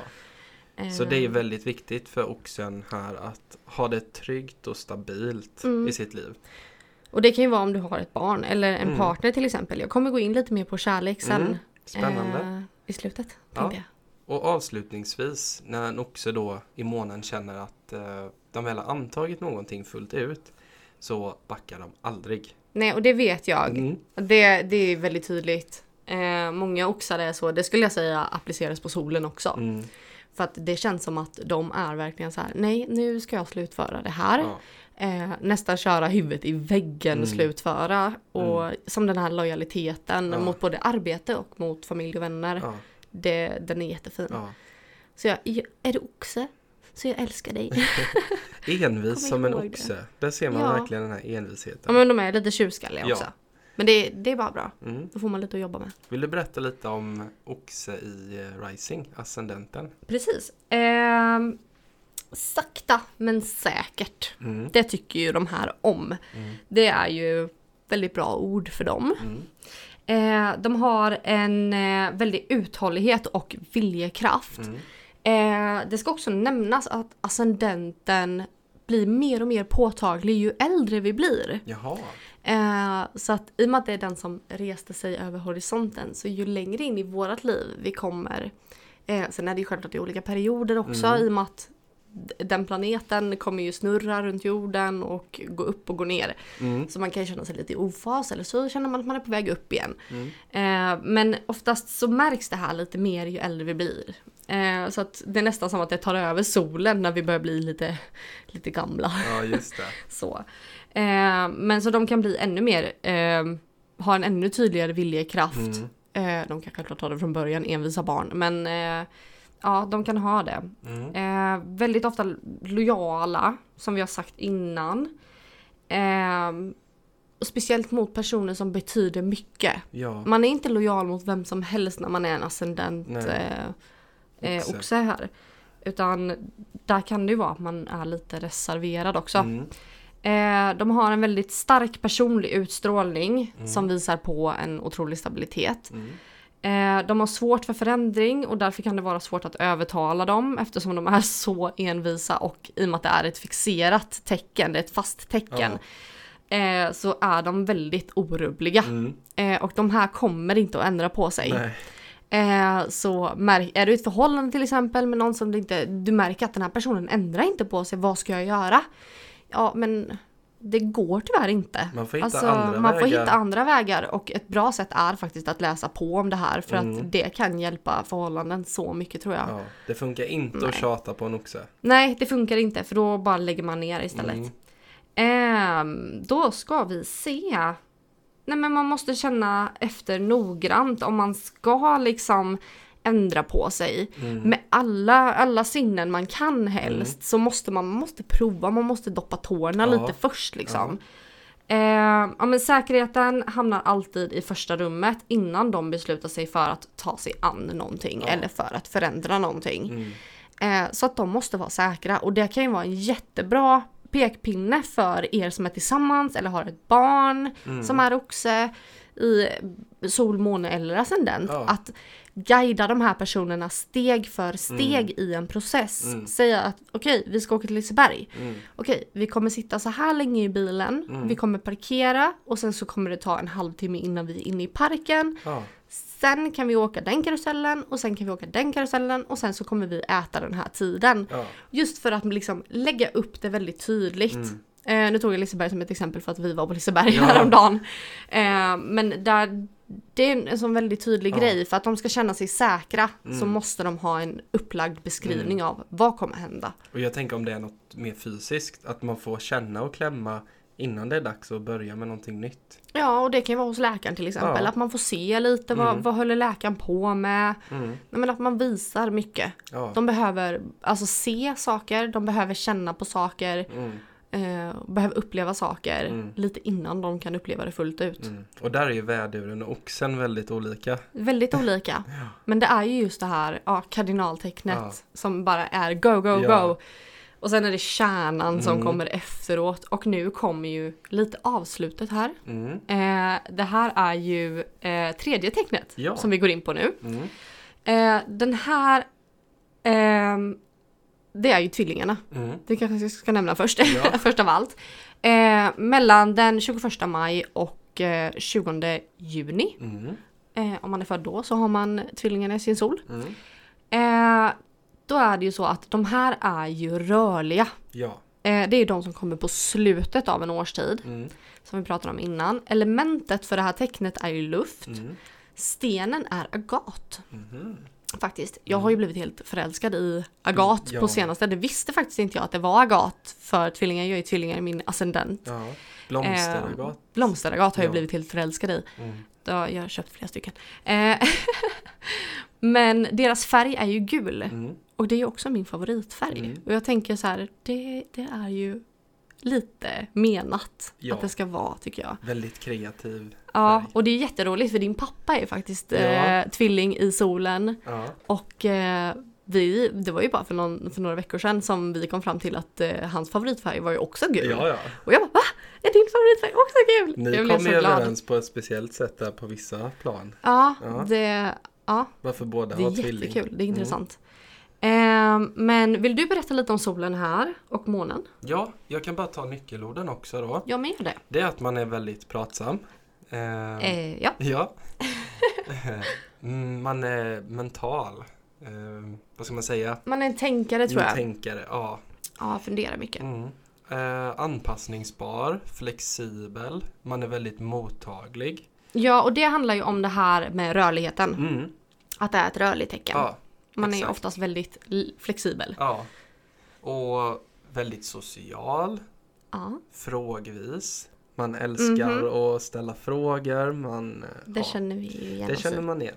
Så det är väldigt viktigt för oxen här att ha det tryggt och stabilt Mm. i sitt liv. Och det kan ju vara om du har ett barn eller en Mm. partner till exempel. Jag kommer gå in lite mer på kärlek sen. Mm. Spännande. eh, I slutet, Ja. tänkte jag. Och avslutningsvis, när en oxe då i månen känner att eh, de väl har antagit någonting fullt ut så backar de aldrig. Nej, och det vet jag. Mm. Det, det är väldigt tydligt. Eh, många oxar är så. Det skulle jag säga appliceras på solen också. Mm. För att det känns som att de är verkligen så här. Nej, nu ska jag slutföra det här. Ja. Eh, nästan köra huvudet i väggen, Mm. slutföra. Och som den här lojaliteten Ja. mot både arbete och mot familj och vänner. Ja. Det, den är jättefin. Ja. Så jag, är du oxe? Så jag älskar dig. Envis som en ihåg det. oxe. Där ser man Ja. verkligen den här envisheten. ja men de är lite tjurskalliga Ja. också. Men det, det är bara bra. Mm. Då får man lite att jobba med. Vill du berätta lite om oxe i eh, Rising, ascendenten? Precis. Ehm, sakta men säkert. Mm. Det tycker ju de här om. Mm. Det är ju väldigt bra ord för dem. Eh, de har en eh, väldig uthållighet och viljekraft. Mm. Eh, det ska också nämnas att ascendenten blir mer och mer påtaglig ju äldre vi blir. Eh, så att i och med att det är den som reste sig över horisonten så ju längre in i vårat liv vi kommer eh, Sen är det ju självklart i olika perioder också Mm. i och med att den planeten kommer ju snurra runt jorden och gå upp och gå ner. Mm. Så man kan känna sig lite i ofas eller så känner man att man är på väg upp igen. Mm. Eh, men oftast så märks det här lite mer ju äldre vi blir. Eh, så att det är nästan som att det tar över solen när vi börjar bli lite, lite gamla. Ja, just det. Så. Eh, men så de kan bli ännu mer, eh, ha en ännu tydligare viljekraft. Mm. Eh, de kan självklart ha det från början, envisa barn. Men eh, ja, de kan ha det. Mm. Eh, väldigt ofta lojala, som vi har sagt innan. Eh, speciellt mot personer som betyder mycket. Ja. Man är inte lojal mot vem som helst när man är en ascendent eh, eh, oxe här. Utan där kan det ju vara att man är lite reserverad också. Mm. Eh, de har en väldigt stark personlig utstrålning Mm. som visar på en otrolig stabilitet. Mm. Eh, de har svårt för förändring och därför kan det vara svårt att övertala dem eftersom de är så envisa och i och med att det är ett fixerat tecken, det är ett fast tecken, eh, så är de väldigt orubbliga. Mm. Eh, och de här kommer inte att ändra på sig. Nej. Så är du i ett förhållande till exempel med någon som du inte, du märker att den här personen ändrar inte på sig, vad ska jag göra? Ja men det går tyvärr inte. Man får hitta Alltså, andra man får vägar. hitta andra vägar och ett bra sätt är faktiskt att läsa på om det här för Mm. att det kan hjälpa förhållanden så mycket tror jag. Ja, det funkar inte Nej. att tjata på en oxe. Nej, det funkar inte för då bara lägger man ner istället. Mm. Ehm, då ska vi se. Nej men man måste känna efter noggrant om man ska liksom ändra på sig. Mm. Med alla, alla sinnen man kan helst så måste man, man måste prova, man måste doppa tårna Ja. lite först liksom. Ehm, ja men säkerheten hamnar alltid i första rummet innan de beslutar sig för att ta sig an någonting Ja. eller för att förändra någonting. Mm. Eh, så att de måste vara säkra och det kan ju vara en jättebra pekpinne för er som är tillsammans eller har ett barn Mm. som är oxe i sol, måne eller ascendent. Ja. Att guida de här personerna steg för steg i en process. Mm. Säga att okej, vi ska åka till Liseberg. Mm. Okej, vi kommer sitta så här länge i bilen. Mm. Vi kommer parkera och sen så kommer det ta en halvtimme innan vi är inne i parken. Ja. Sen kan vi åka den karusellen och sen kan vi åka den karusellen och sen så kommer vi äta den här tiden. Ja. Just för att liksom lägga upp det väldigt tydligt. Mm. Eh, nu tog jag Liseberg som ett exempel för att vi var på Liseberg Ja. häromdagen. Eh, men där, det är en, sån väldigt tydlig Ja. grej. För att de ska känna sig säkra så Mm. måste de ha en upplagd beskrivning av vad kommer hända. Och jag tänker om det är något mer fysiskt, att man får känna och klämma innan det är dags att börja med någonting nytt. Ja, och det kan ju vara hos läkaren till exempel. Ja. Att man får se lite vad, Mm. vad håller läkaren på med. Mm. Nej, men att man visar mycket. Ja. De behöver alltså se saker, de behöver känna på saker, Mm. Eh, behöver uppleva saker Mm. lite innan de kan uppleva det fullt ut. Mm. Och där är ju väduren och oxen väldigt olika. Väldigt olika. Men det är ju just det här ja, kardinaltecknet Ja. som bara är go, go, Ja. go. Och sen är det kärnan som Mm. kommer efteråt och nu kommer ju lite avslutet här. Mm. Eh, det här är ju eh, tredje tecknet Ja. som vi går in på nu. Mm. Eh, den här, ehm, det är ju tvillingarna. Mm. Det kanske jag ska nämna först, Ja. först av allt. Eh, mellan den 21 maj och eh, 20 juni, Mm. eh, om man är född då, så har man tvillingarna i sin sol. Mm. Eh, då är det ju så att de här är ju rörliga. Ja. Eh, det är de som kommer på slutet av en årstid, Mm. som vi pratade om innan. Elementet för det här tecknet är ju luft. Mm. Stenen är agat. Faktiskt. Jag har ju blivit helt förälskad i agat Mm, ja. på senaste. Det visste faktiskt inte jag att det var agat för tvillingar. Jag är ju tvillingar i min ascendent. Ja. Blomsteragat. Blomsteragat har jag Ja. blivit helt förälskad i. Mm. Då har jag köpt flera stycken. Eh, Men deras färg är ju gul. Mm. Och det är ju också min favoritfärg. Mm. Och jag tänker så här, det, det är ju lite menat Ja. att det ska vara tycker jag. Väldigt kreativ Ja, färg. och det är jätteroligt för din pappa är faktiskt Ja. eh, tvilling i solen. Ja. Och eh, vi, det var ju bara för, någon, för några veckor sedan som vi kom fram till att eh, hans favoritfärg var ju också gul. ja, ja. Och jag bara va? Är din favoritfärg också gul? Ni jag blev så ju glad. överens på ett speciellt sätt där på vissa plan. Ja, Ja. det, ja, Varför båda det är har tvilling. jättekul. Det är Mm. Ehm, men vill du berätta lite om solen här och månen? Ja, jag kan bara ta nyckelorden också då. Jag med det. Det är att man är väldigt pratsam. Eh, Eh, ja. Ja. Mm, man är mental. Eh, vad ska man säga? Man är en tänkare tror jag. Tänkare, ja. Ja, funderar mycket. Mm. Eh, anpassningsbar, flexibel, man är väldigt mottaglig. Ja, och det handlar ju om det här med rörligheten. Mm. Att det är ett rörligt tecken. Ja, Man är exakt. oftast väldigt flexibel. ja. Och väldigt social, Ja, frågvis. Man älskar att ställa frågor. Man, eh, det ja, känner vi ju igen det känner man igen.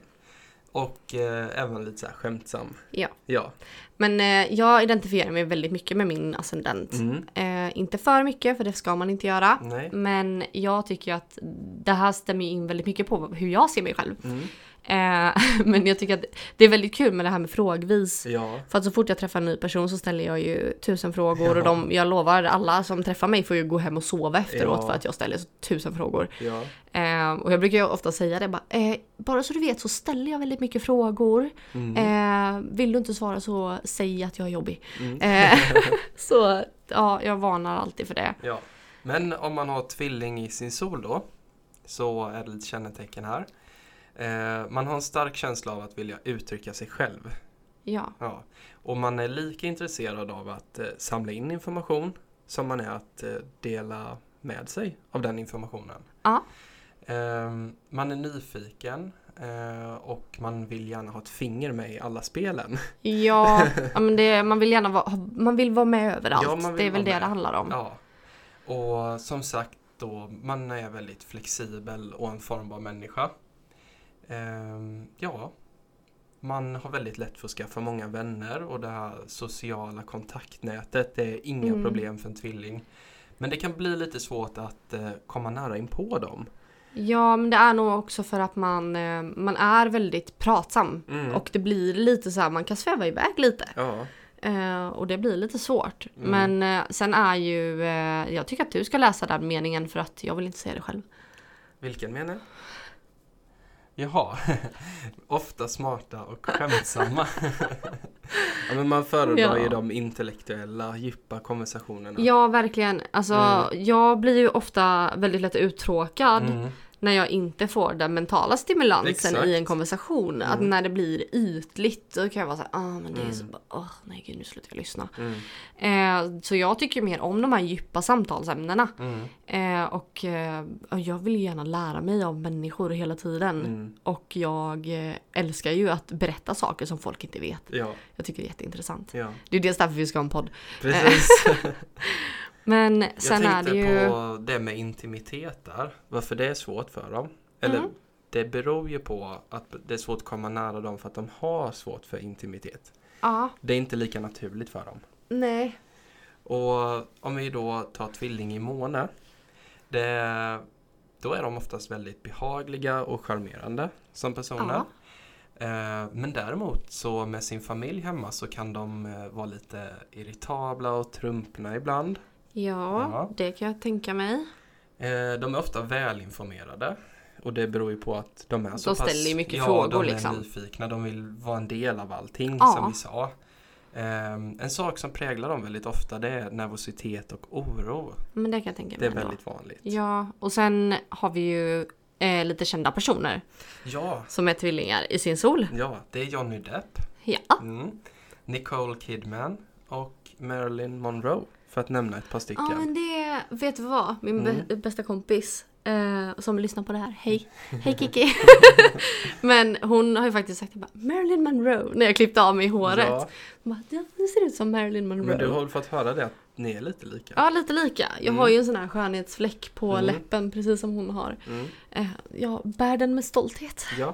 Och eh, även lite så här skämtsam. Ja. Ja. Men eh, jag identifierar mig väldigt mycket med min ascendent. Mm. Eh, inte för mycket, för det ska man inte göra. Nej. Men jag tycker att det här stämmer in väldigt mycket på hur jag ser mig själv. Mm. Eh, men jag tycker att det är väldigt kul med det här med frågvis. Ja, För att så fort jag träffar en ny person så ställer jag ju tusen frågor och Ja. de, jag lovar alla som träffar mig får ju gå hem och sova efteråt Ja. för att jag ställer tusen frågor. Eh, och jag brukar ju ofta säga det bara, eh, bara så du vet så ställer jag väldigt mycket frågor. mm. Eh, vill du inte svara så säg att jag är jobbig. Mm. Eh, så ja, jag varnar alltid för det. Men om man har tvilling i sin sol då, så är det lite kännetecken här. Eh, man har en stark känsla av att vilja uttrycka sig själv. Ja, Ja. Och man är lika intresserad av att eh, samla in information som man är att eh, dela med sig av den informationen. Ja. Ehm, man är nyfiken eh, och man vill gärna ha ett finger med i alla spelen. ja, men det, man vill gärna vara, man vill vara med överallt. Ja, det är väl det med. det handlar om. Ja. Och som sagt då, man är väldigt flexibel och en formbar människa. Ehm, ja, man har väldigt lätt för att skaffa många vänner och det här sociala kontaktnätet det är inga Mm. problem för en tvilling. Men det kan bli lite svårt att eh, komma nära in på dem. Ja, men det är nog också för att man, eh, man är väldigt pratsam. Mm. Och det blir lite så här, man kan sväva iväg lite. Ja, Eh, och det blir lite svårt. Mm. Men eh, sen är ju, jag tycker att du ska läsa den meningen för att jag vill inte säga det själv. vilken mening? Jaha, ofta smarta och skämtsamma. ja, men man föredrar Ja. ju de intellektuella, djupa konversationerna. Ja, verkligen. Alltså, Mm. jag blir ju ofta väldigt lätt uttråkad Mm. När jag inte får den mentala stimulansen Exakt. i en konversation. Att Mm. när det blir ytligt, då kan jag vara såhär, ah men det är Mm. så bara, åh nej gud nu slutar jag lyssna. Mm. Eh, så jag tycker mer om de här djupa samtalsämnena. Mm. Eh, och eh, och jag vill gärna lära mig av människor hela tiden. Och jag eh, älskar ju att berätta saker som folk inte vet. Ja, Jag tycker det är jätteintressant. ja, Det är dels därför vi ska ha en podd. precis. Men Jag sen är tänkte det ju... på det med intimitet där. Varför det är svårt för dem. Eller Mm. det beror ju på att det är svårt att komma nära dem för att de har svårt för intimitet. Ja, Det är inte lika naturligt för dem. nej. Och om vi då tar tvilling i måne. Det, då är de oftast väldigt behagliga och charmerande som personer. Ja. Eh, Men däremot så med sin familj hemma så kan de eh, vara lite irritabla och trumpna ibland. Ja, Ja. det kan jag tänka mig. Eh, De är ofta välinformerade. Och det beror ju på att de är så De pass... ställer ju mycket ja, frågor, de är liksom. nyfikna. De vill vara en del av allting Ja. som vi sa. Eh, En sak som präglar dem väldigt ofta det är nervositet och oro. Men det kan jag tänka Det mig är ändå. väldigt vanligt. Ja, och sen har vi ju eh, lite kända personer Ja, som är tvillingar i sin sol. ja, det är Johnny Depp, Ja. mm. Nicole Kidman och Marilyn Monroe. För att nämna ett par stycken. Ja men det, vet du vad? Min Mm. bä- bästa kompis eh, som lyssnar på det här, hej! Hej Kiki! men hon har ju faktiskt sagt bara, Marilyn Monroe när jag klippte av mig håret. Ja, Hon Bara, "Ja, du ser ut som Marilyn Monroe. men du har väl fått höra det att ni är lite lika? Ja lite lika. Jag Mm. har ju en sån här skönhetsfläck på Mm. läppen precis som hon har. Mm. Eh, jag bär den med stolthet. Ja.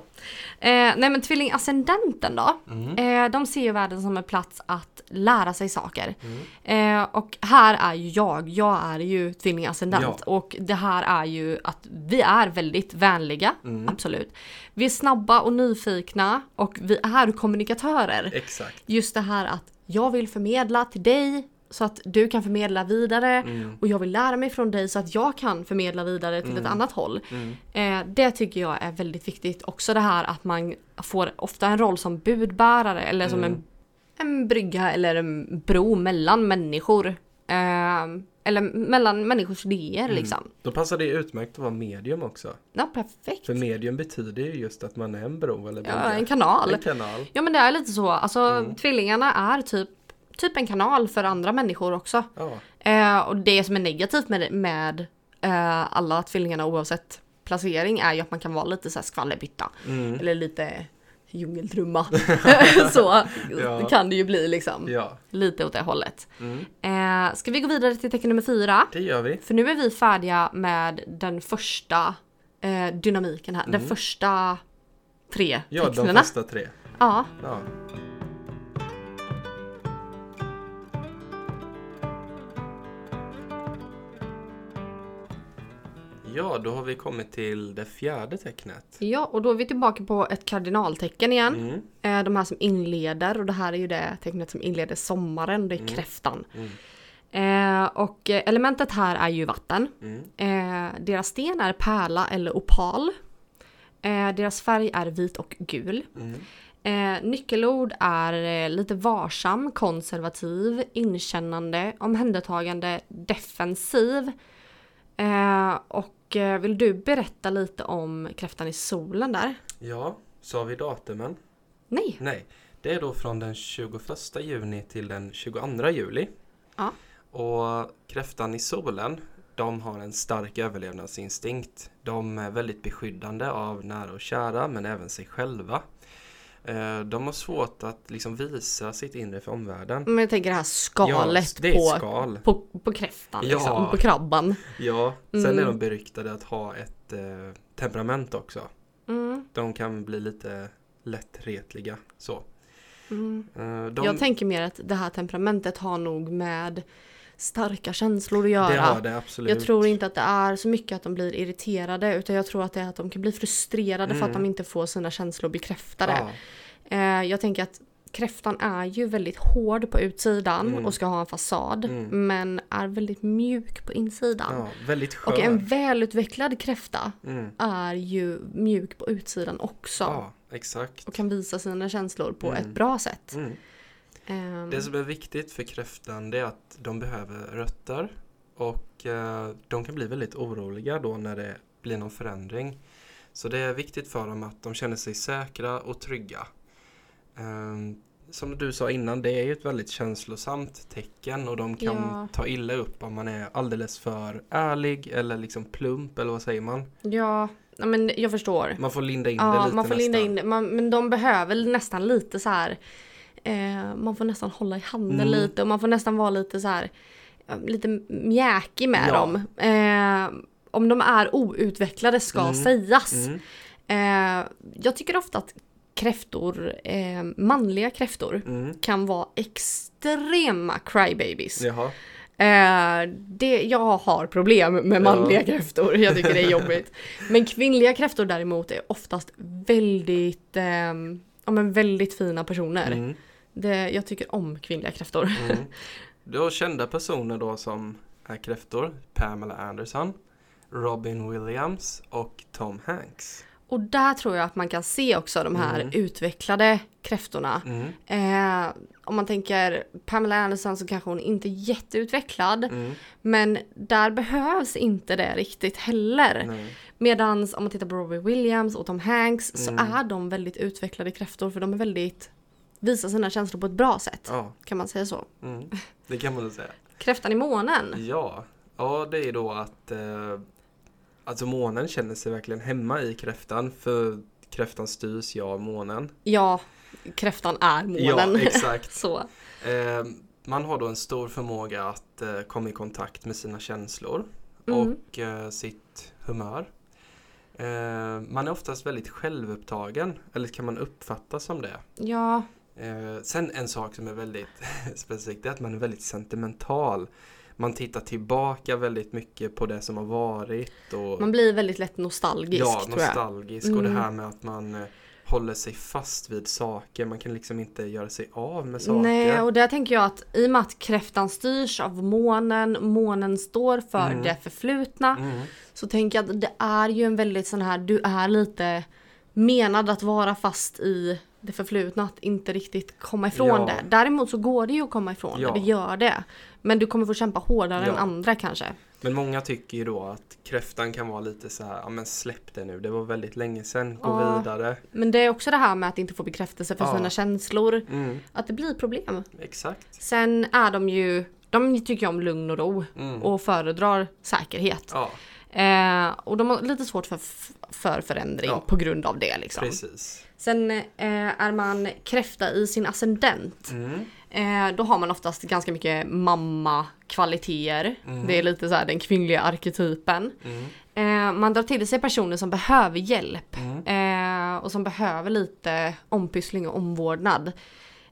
Eh, nej men tvillingascendenten då? Mm. Eh, de ser ju världen som en plats att lära sig saker. Mm. Eh, och här är ju jag, jag är ju tvillingascendent. Ja. Och det här är ju att vi är väldigt vänliga, Mm. absolut. Vi är snabba och nyfikna och vi är kommunikatörer. Exakt. Just det här att jag vill förmedla till dig så att du kan förmedla vidare. Mm. Och jag vill lära mig från dig så att jag kan förmedla vidare till Mm. ett annat håll. Mm. Eh, det tycker jag är väldigt viktigt. Också det här att man får ofta en roll som budbärare eller som Mm. en, en brygga eller en bro mellan människor. Eh, eller mellan människors idéer Mm. liksom. Då passar det utmärkt att vara medium också. Ja, perfekt. För medium betyder ju just att man är en bro eller brygga. Ja, en kanal. En kanal. Ja men det är lite så. Alltså Mm. tvillingarna är typ, typ en kanal för andra människor också. Ja. Eh, och det som är negativt med, med eh, alla tvillingarna oavsett placering är ju att man kan vara lite så här skvallerbytta. Mm. Eller lite djungeltrumma. så Ja. kan det ju bli liksom. ja. Lite åt det hållet. Mm. Eh, ska vi gå vidare till tecken nummer fyra? Det gör vi. För nu är vi färdiga med den första eh, dynamiken här. Den Mm. första tre Ja, de tecknena. första tre. Ja. Ja. Ja, då har vi kommit till det fjärde tecknet. Ja, och då är vi tillbaka på ett kardinaltecken igen. Mm. Eh, De här som inleder och det här är ju det tecknet som inleder sommaren, det är kräftan. Mm. Eh, och eh, elementet här är ju vatten. Mm. Eh, deras sten är pärla eller opal. Eh, deras färg är vit och gul. Mm. Eh, nyckelord är eh, lite varsam, konservativ, inkännande, omhändertagande, defensiv. Eh, och eh, vill du berätta lite om kräftan i solen där? Ja, sa vi datumen? Nej. Nej, det är då från den 21 juni till den 22 juli. Ja. Och kräftan i solen, de har en stark överlevnadsinstinkt. De är väldigt beskyddande av nära och kära, men även sig själva. Eh, De har svårt att liksom visa sitt inre för omvärlden. Men jag tänker det här skalet det är på, skal. på, på kräftan, Ja. liksom, på krabban. Ja, sen Mm. är de beryktade att ha ett eh, temperament också. Mm, De kan bli lite lättretliga. Så. mm. Eh, De, Jag tänker mer att det här temperamentet har nog med starka känslor att göra. det har det absolut. Jag tror inte att det är så mycket att de blir irriterade utan jag tror att det är att de kan bli frustrerade för att Mm. de inte får sina känslor bekräftade. Ja, Eh, jag tänker att kräftan är ju väldigt hård på utsidan Mm. och ska ha en fasad Mm. men är väldigt mjuk på insidan. ja, väldigt skör. och en välutvecklad kräfta mm. är ju mjuk på utsidan också. Ja, exakt. Och kan visa sina känslor på Mm. ett bra sätt. Ehm, Det som är viktigt för kräftan det är att de behöver rötter och eh, de kan bli väldigt oroliga då när det blir någon förändring. Så det är viktigt för dem att de känner sig säkra och trygga. Ehm, som du sa innan, det är ju ett väldigt känslosamt tecken och de kan Ja. ta illa upp om man är alldeles för ärlig eller liksom plump eller vad säger man? Ja, men jag förstår. Man får linda in det Ja, lite man får linda nästan. in det. Man, men de behöver nästan lite så här. Eh, man får nästan hålla i handen Mm. lite och man får nästan vara lite så här. Lite mjäkig med Ja. dem. Eh, om de är outvecklade ska Mm. sägas. Mm. Eh, jag tycker ofta att kräftor, eh, manliga kräftor, Mm. kan vara extrema crybabies. Eh, det, jag har problem med manliga Ja. kräftor, jag tycker det är jobbigt. Men kvinnliga kräftor däremot är oftast väldigt, ehm, ja, men väldigt fina personer. Mm. Det, jag tycker om kvinnliga kräftor. Mm. Du har kända personer då som är kräftor. Pamela Anderson, Robin Williams och Tom Hanks. Och där tror jag att man kan se också de här Mm. utvecklade kräftorna. Mm. Eh, om man tänker Pamela Anderson så kanske hon inte är jätteutvecklad. Mm. Men där behövs inte det riktigt heller. Nej. Medan om man tittar på Robbie Williams och Tom Hanks så Mm. är de väldigt utvecklade kräftor för de är väldigt visar sina känslor på ett bra sätt. Ja, Kan man säga så. mm. det kan man säga. Kräftan i månen. Ja, ja det är då att eh, alltså månen känner sig verkligen hemma i kräftan för kräftan styrs ju av månen. Ja, kräftan är månen. Ja, exakt. så. Eh, man har då en stor förmåga att eh, komma i kontakt med sina känslor Mm. och eh, sitt humör. Eh, man är oftast väldigt självupptagen, eller kan man uppfatta som det. Ja, Eh, sen en sak som är väldigt specifikt är att man är väldigt sentimental. Man tittar tillbaka väldigt mycket på det som har varit. Och, man blir väldigt lätt nostalgisk ja, nostalgisk. Och det Mm. här med att man eh, håller sig fast vid saker. Man kan liksom inte göra sig av med saker. Nej, och där tänker jag att i och med att kräftan styrs av månen, månen står för Mm. det förflutna, Mm. så tänker jag att det är ju en väldigt sån här, du är lite menad att vara fast i det förflutna, att inte riktigt komma ifrån Ja. det. Däremot så går det ju att komma ifrån Ja. det, det gör det. Men du kommer få kämpa hårdare Ja. än andra kanske. Men många tycker ju då att kräftan kan vara lite så här, ja men släpp det nu, det var väldigt länge sedan, gå Ja. vidare. Men det är också det här med att inte få bekräftelse för sina känslor, Mm, att det blir problem. exakt. Sen är de ju, de tycker ju om lugn och ro Mm. och föredrar säkerhet. Eh, och de har lite svårt för, för förändring Ja. på grund av det. Liksom. precis. Sen eh, är man kräfta i sin ascendent. Mm. Eh, då har man oftast ganska mycket mamma-kvaliteter. Mm. Det är lite så här den kvinnliga arketypen. Mm. Eh, man drar till sig personer som behöver hjälp. Mm. Eh, och som behöver lite ompyssling och omvårdnad.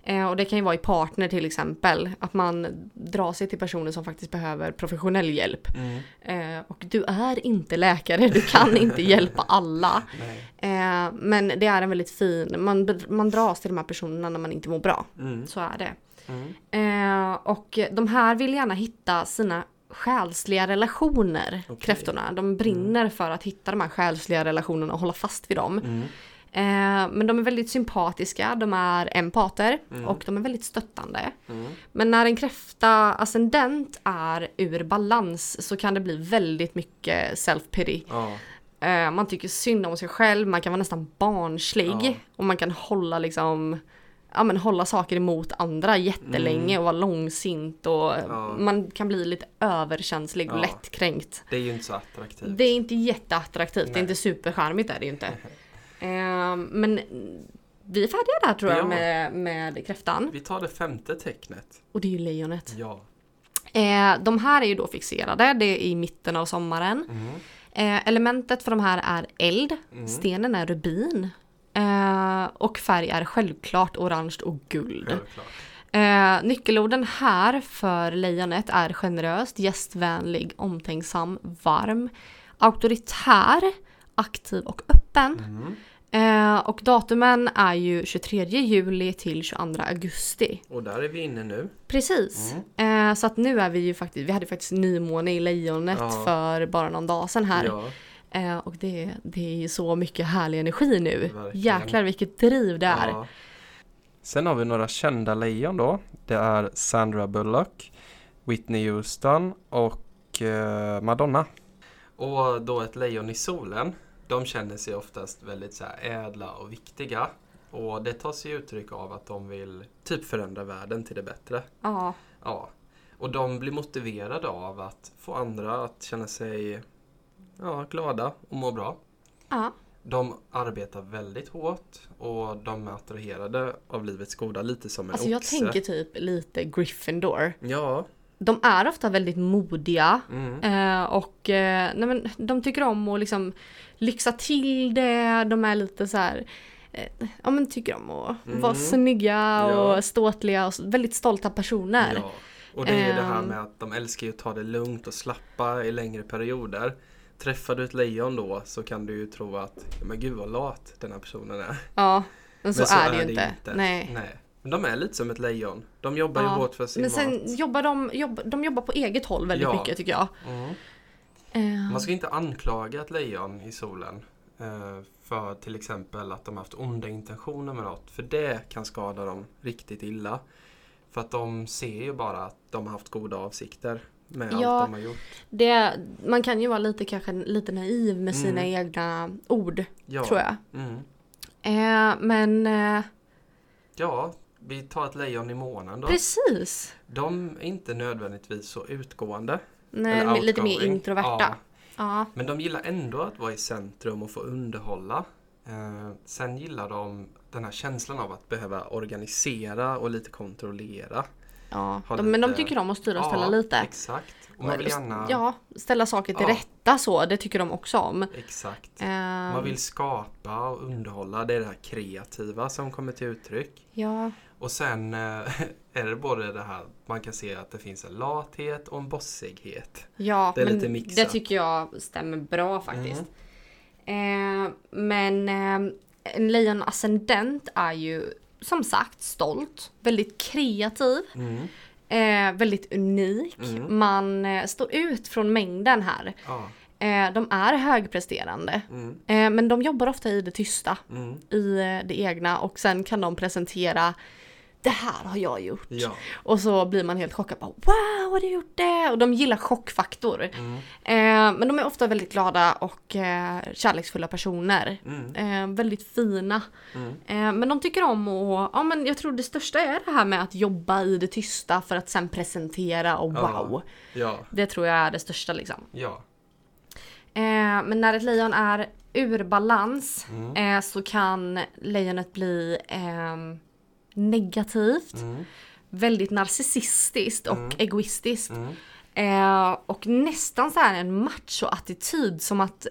Eh, och det kan ju vara i partner till exempel. Att man drar sig till personer som faktiskt behöver professionell hjälp. Mm. Eh, och du är inte läkare, du kan inte hjälpa alla. Nej. Eh, men det är en väldigt fin, man, man dras till de här personerna när man inte mår bra. Mm. Så är det. Mm. Och de här vill gärna hitta sina själsliga relationer, Okej. kräftorna. De brinner för att hitta de här själsliga relationerna och hålla fast vid dem. Mm. Eh, men de är väldigt sympatiska, de är empater Mm. och de är väldigt stöttande. Mm. Men när en kräfta ascendent är ur balans så kan det bli väldigt mycket self-pity. Ja. Eh, man tycker synd om sig själv, man kan vara nästan barnslig Ja. och man kan hålla liksom Ja men hålla saker emot andra jättelänge och vara långsint och Mm. Ja. man kan bli lite överkänslig och Ja. lättkränkt. Det är ju inte så attraktivt. Det är inte jätteattraktivt, det är Nej. inte supercharmigt är det ju inte. Eh, men vi är färdiga där tror jag Ja. med, med kräftan. Vi tar det femte tecknet. Och det är ju lejonet. Ja. Eh, de här är ju då fixerade, det är i mitten av sommaren. Mm. Eh, elementet för de här är eld, Mm. stenen är rubin. Och färg är självklart orange och guld. Självklart. Eh, nyckelorden här för lejonet är generöst, gästvänlig, omtänksam, varm, auktoritär, aktiv och öppen. Mm. Eh, och datumen är ju 23 juli till 22 augusti. Och där är vi inne nu. Precis. Eh, så att nu är vi ju faktiskt, vi hade faktiskt nymåne i lejonet Ja. för bara någon dag sedan här. Ja. Eh, och det, det är ju så mycket härlig energi nu. Verkligen. Jäklar vilket driv det är. Ja. Sen har vi några kända lejon då. Det är Sandra Bullock, Whitney Houston och eh, Madonna. Och då ett lejon i solen. De känner sig oftast väldigt så ädla och viktiga. Och det tar sig uttryck av att de vill typ förändra världen till det bättre. Ja. Ja. Och de blir motiverade av att få andra att känna sig ja, glada och må bra. ja. De arbetar väldigt hårt och de är attraherade av livets goda, lite som en Alltså jag oxe. tänker typ lite Gryffindor. Ja. De är ofta väldigt modiga. Mm. Eh, och eh, nej men, de tycker om att liksom lyxa till det. De är lite så här. Eh, ja men tycker om att vara Mhm. snygga och Ja. ståtliga och väldigt stolta personer. Ja. Och det är ju det här med att de älskar att ta det lugnt och slappa i längre perioder. Träffar du ett lejon då så kan du ju tro att, men gud vad lat den här personen är. Ja, men så, Men är det ju inte. Nej. Nej. Men de är lite som ett lejon. De jobbar ju Ja, hårt för sin Men sen mat. jobbar de, jobb, de jobbar på eget håll väldigt Ja. mycket tycker jag. Mm. Eh, Man ska inte anklaga ett lejon i solen eh, för till exempel att de haft onda intentioner med något. För det kan skada dem riktigt illa. För att de ser ju bara att de har haft goda avsikter med Ja. allt de har gjort. det, man kan ju vara lite kanske lite naiv med sina Mm. egna ord, Ja. tror jag. Mm. Eh, men eh, Ja, vi tar ett lejon i månen då. precis. De är inte nödvändigtvis så utgående. Nej, lite mer introverta. Ja, Ja. men de gillar ändå att vara i centrum och få underhålla. Eh, sen gillar de den här känslan av att behöva organisera och lite kontrollera. ja. De, men de lite- tycker om att styra och ställa Ja, lite. Exakt. Och man vill gärna... Ja, ställa saker till Ja. rätta så, det tycker de också om. Exakt. Eh, Man vill skapa och underhålla. Det är det här kreativa som kommer till uttryck. Ja, Och sen eh, är det både det här, man kan se att det finns en lathet och en bossighet. ja Det är men lite mixat. det tycker jag stämmer bra faktiskt. Eh, men eh, en lejon ascendent är ju som sagt stolt, väldigt kreativ, Mm. eh, väldigt unik. Mm. Man eh, står ut från mängden här. Ja. Eh, de är högpresterande, Mm. eh, men de jobbar ofta i det tysta, Mm. i eh, det egna och sen kan de presentera det här har jag gjort. Ja. Och så blir man helt chockad. Bara, wow, har du gjort det? Och de gillar chockfaktor. Mm. Eh, men de är ofta väldigt glada och eh, kärleksfulla personer. Mm. Eh, väldigt fina. Mm. Eh, men de tycker om att, ja men jag tror det största är det här med att jobba i det tysta för att sen presentera och wow. Ja. Det tror jag är det största liksom. Ja. Eh, men när ett lejon är ur balans Mm. eh, så kan lejonet bli ehm, negativt, Mm. väldigt narcissistiskt och Mm. egoistiskt. Mm. Eh, och nästan så här en macho-attityd som att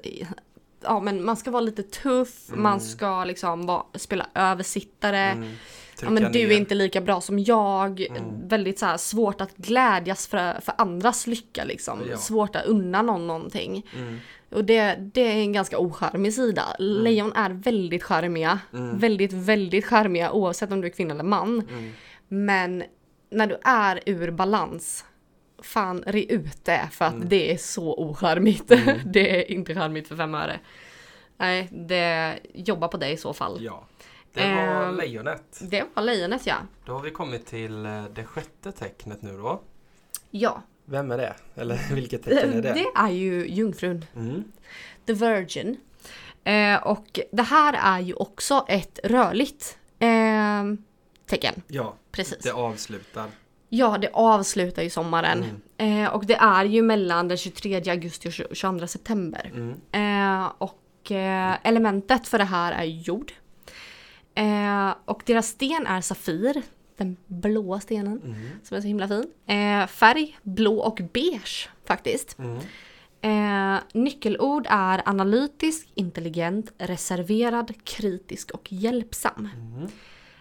ja, men man ska vara lite tuff, man ska liksom vara, spela översittare. Mm. Ja, men du är ner. inte lika bra som jag. Mm. Väldigt så här, svårt att glädjas för, för andras lycka liksom. Ja. Svårt att unna någon någonting. Mm. Och det, det är en ganska ocharmig sida. Lejon är väldigt charmiga. Mm. Väldigt, väldigt charmiga oavsett om du är kvinna eller man. Mm. Men när du är ur balans, fan re ut det för att Mm. det är så ocharmigt. det är inte charmigt för fem öre. Nej, det jobba på det i så fall. Ja. Det var Ehm, lejonet. Det var lejonet ja. Då har vi kommit till eh, det sjätte tecknet nu då. Ja, Vem är det? Eller vilket tecken är det? det är ju jungfrun. Mm. The Virgin. Eh, och det här är ju också ett rörligt eh, tecken. Ja, Precis. det avslutar. Ja, det avslutar ju sommaren. Mm. Eh, och det är ju mellan den 23 augusti och 20 22 september. Mm. Eh, och eh, elementet för det här är jord. Eh, och deras sten är Safir, den blåa stenen Mm. som är så himla fin. Eh, färg blå och beige faktiskt. Mm. Eh, nyckelord är analytisk, intelligent, reserverad, kritisk och hjälpsam. Mm.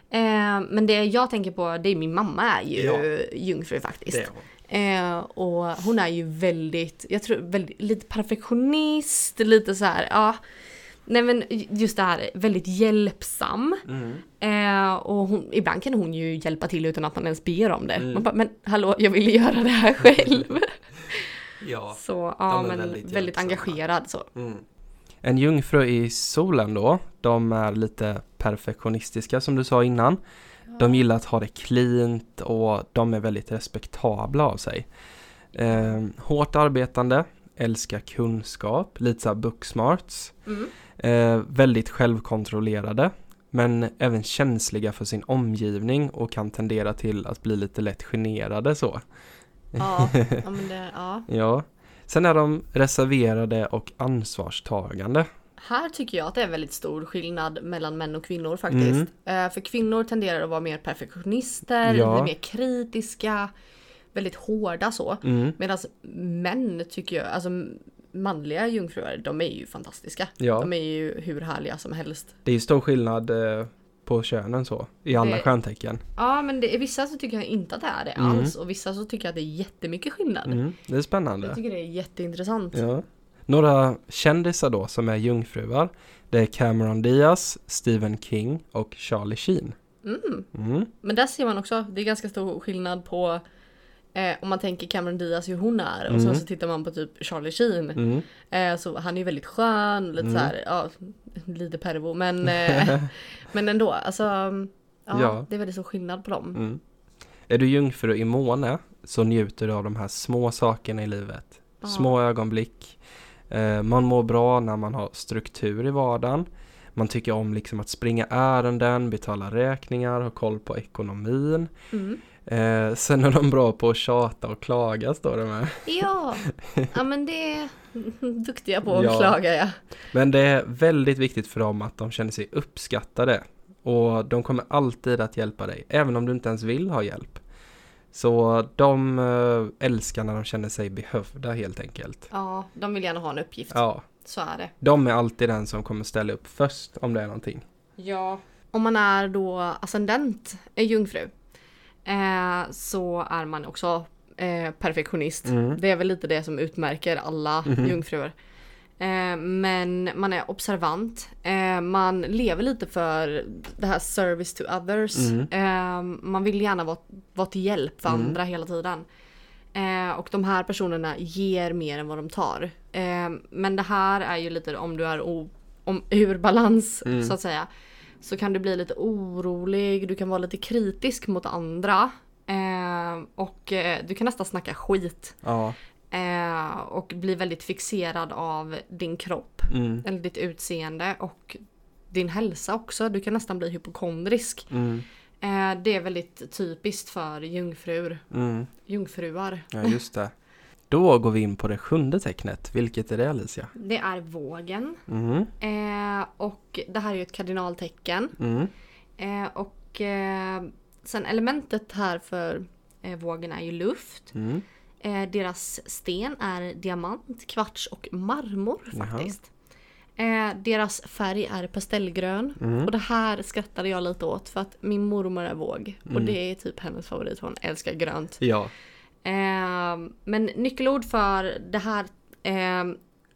Eh, men det jag tänker på, det är min mamma är ju Ja. jungfru faktiskt. Eh, och hon är ju väldigt, jag tror väldigt, lite perfektionist, lite så här, ja. Nej men just det här, väldigt hjälpsam. Mm. Eh, och hon, ibland kan hon ju hjälpa till utan att man ens ber om det. Mm. Man bara, men hallå, jag vill göra det här själv. Ja. så ja, De är men väldigt väldigt, engagerad så. Mm. En jungfru i solen då, de är lite perfektionistiska som du sa innan. De gillar att ha det cleant och de är väldigt respektabla av sig. Eh, hårt arbetande, älskar kunskap, lite såhär booksmarts. Mm. Eh, väldigt självkontrollerade, men även känsliga för sin omgivning och kan tendera till att bli lite lätt generade så. Ja, ja, det, ja. Ja. Sen är de reserverade och ansvarstagande. Här tycker jag att det är väldigt stor skillnad mellan män och kvinnor faktiskt. Eh, för kvinnor tenderar att vara mer perfektionister, Ja. mer kritiska, väldigt hårda så. Mm. Medan män tycker jag, alltså manliga jungfrur, de är ju fantastiska. Ja. De är ju hur härliga som helst. Det är ju stor skillnad eh, på könen så, i alla Det- stjärntecken. Ja men det, vissa så tycker jag inte att det är det Mm. alls och vissa så tycker jag att det är jättemycket skillnad. Mm, det är Jag spännande. tycker det är jätteintressant. Ja. Några kändisar då som är jungfruar. Det är Cameron Diaz, Stephen King och Charlie Sheen. Mm. Mm. Men där ser man också, det är ganska stor skillnad på eh, om man tänker Cameron Diaz hur hon är och Mm. sen så tittar man på typ Charlie Sheen. Mm. Eh, så han är ju väldigt skön, lite Mm. så här, ja, lite pervo men, eh, men ändå alltså. Ja, Ja. det är väldigt stor skillnad på dem. Mm. Är du jungfru i måne så njuter du av de här små sakerna i livet. Ja. Små ögonblick. Eh, man mår bra när man har struktur i vardagen. Man tycker om liksom att springa ärenden, betala räkningar, ha koll på ekonomin. Mm. Eh, sen är de bra på att tjata och klaga står det med. Ja, ja men det är duktiga på att Ja. klaga ja. Men det är väldigt viktigt för dem att de känner sig uppskattade. Och de kommer alltid att hjälpa dig, även om du inte ens vill ha hjälp. Så de eh, älskar när de känner sig behövda helt enkelt. Ja, de vill gärna ha en uppgift. Ja, Så är det. de är alltid den som kommer ställa upp först om det är någonting. Ja. Om man är då ascendent är jungfru eh, så är man också eh, perfektionist. Mm. Det är väl lite det som utmärker alla Mhm. jungfrur. Eh, men man är observant. Eh, man lever lite för det här service to others. Mm. Eh, man vill gärna vara, vara till hjälp för Mm. andra hela tiden. Och de här personerna ger mer än vad de tar. Men det här är ju lite om du är o, om, ur balans Mm. så att säga. Så kan du bli lite orolig, du kan vara lite kritisk mot andra. Eh, och eh, du kan nästan snacka skit. Ja, Eh, och bli väldigt fixerad av din kropp. mm. Eller ditt utseende och din hälsa också. Du kan nästan bli hypokondrisk. Mm. Eh, det är väldigt typiskt för jungfrur, Mm. jungfruar. Ja, just det. Då går vi in på det sjunde tecknet. Vilket är det Alicia? Det är vågen. Mm. Eh, och det här är ju ett kardinaltecken. Mm. Eh, och eh, sen elementet här för eh, vågen är ju luft. Mm. Eh, deras sten är diamant, kvarts och marmor faktiskt. Eh, deras färg är pastellgrön. Mm. Och det här skrattade jag lite åt för att min mormor är våg. Och Mm. det är typ hennes favorit, hon älskar grönt. Ja. Eh, men nyckelord för det här eh,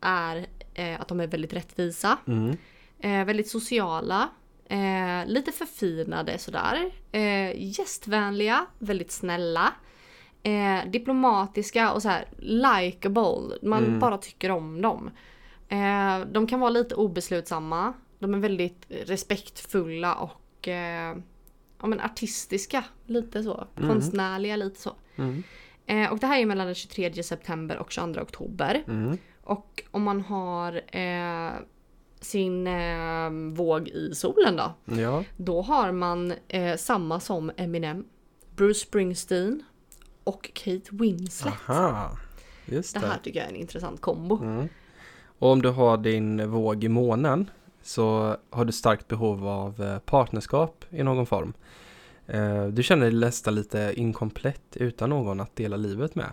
är eh, att de är väldigt rättvisa. Mm. Eh, väldigt sociala. Eh, lite förfinade sådär. Eh, gästvänliga, väldigt snälla. Diplomatiska och så här likable. Man Mm. bara tycker om dem. De kan vara lite obeslutsamma. De är väldigt respektfulla och ja, men artistiska. Lite så. Mm. Konstnärliga lite så. Mm. Eh, och det här är mellan den 23 september och 22 oktober. Mm. Och om man har eh, sin eh, våg i solen då. Ja. Då har man eh, samma som Eminem, Bruce Springsteen och Kate Winslet. Aha. Just Det det. här tycker jag är en intressant kombo. Mm. Och om du har din våg i månen så har du starkt behov av eh, partnerskap i någon form. Eh, Du känner dig nästan lite inkomplett utan någon att dela livet med.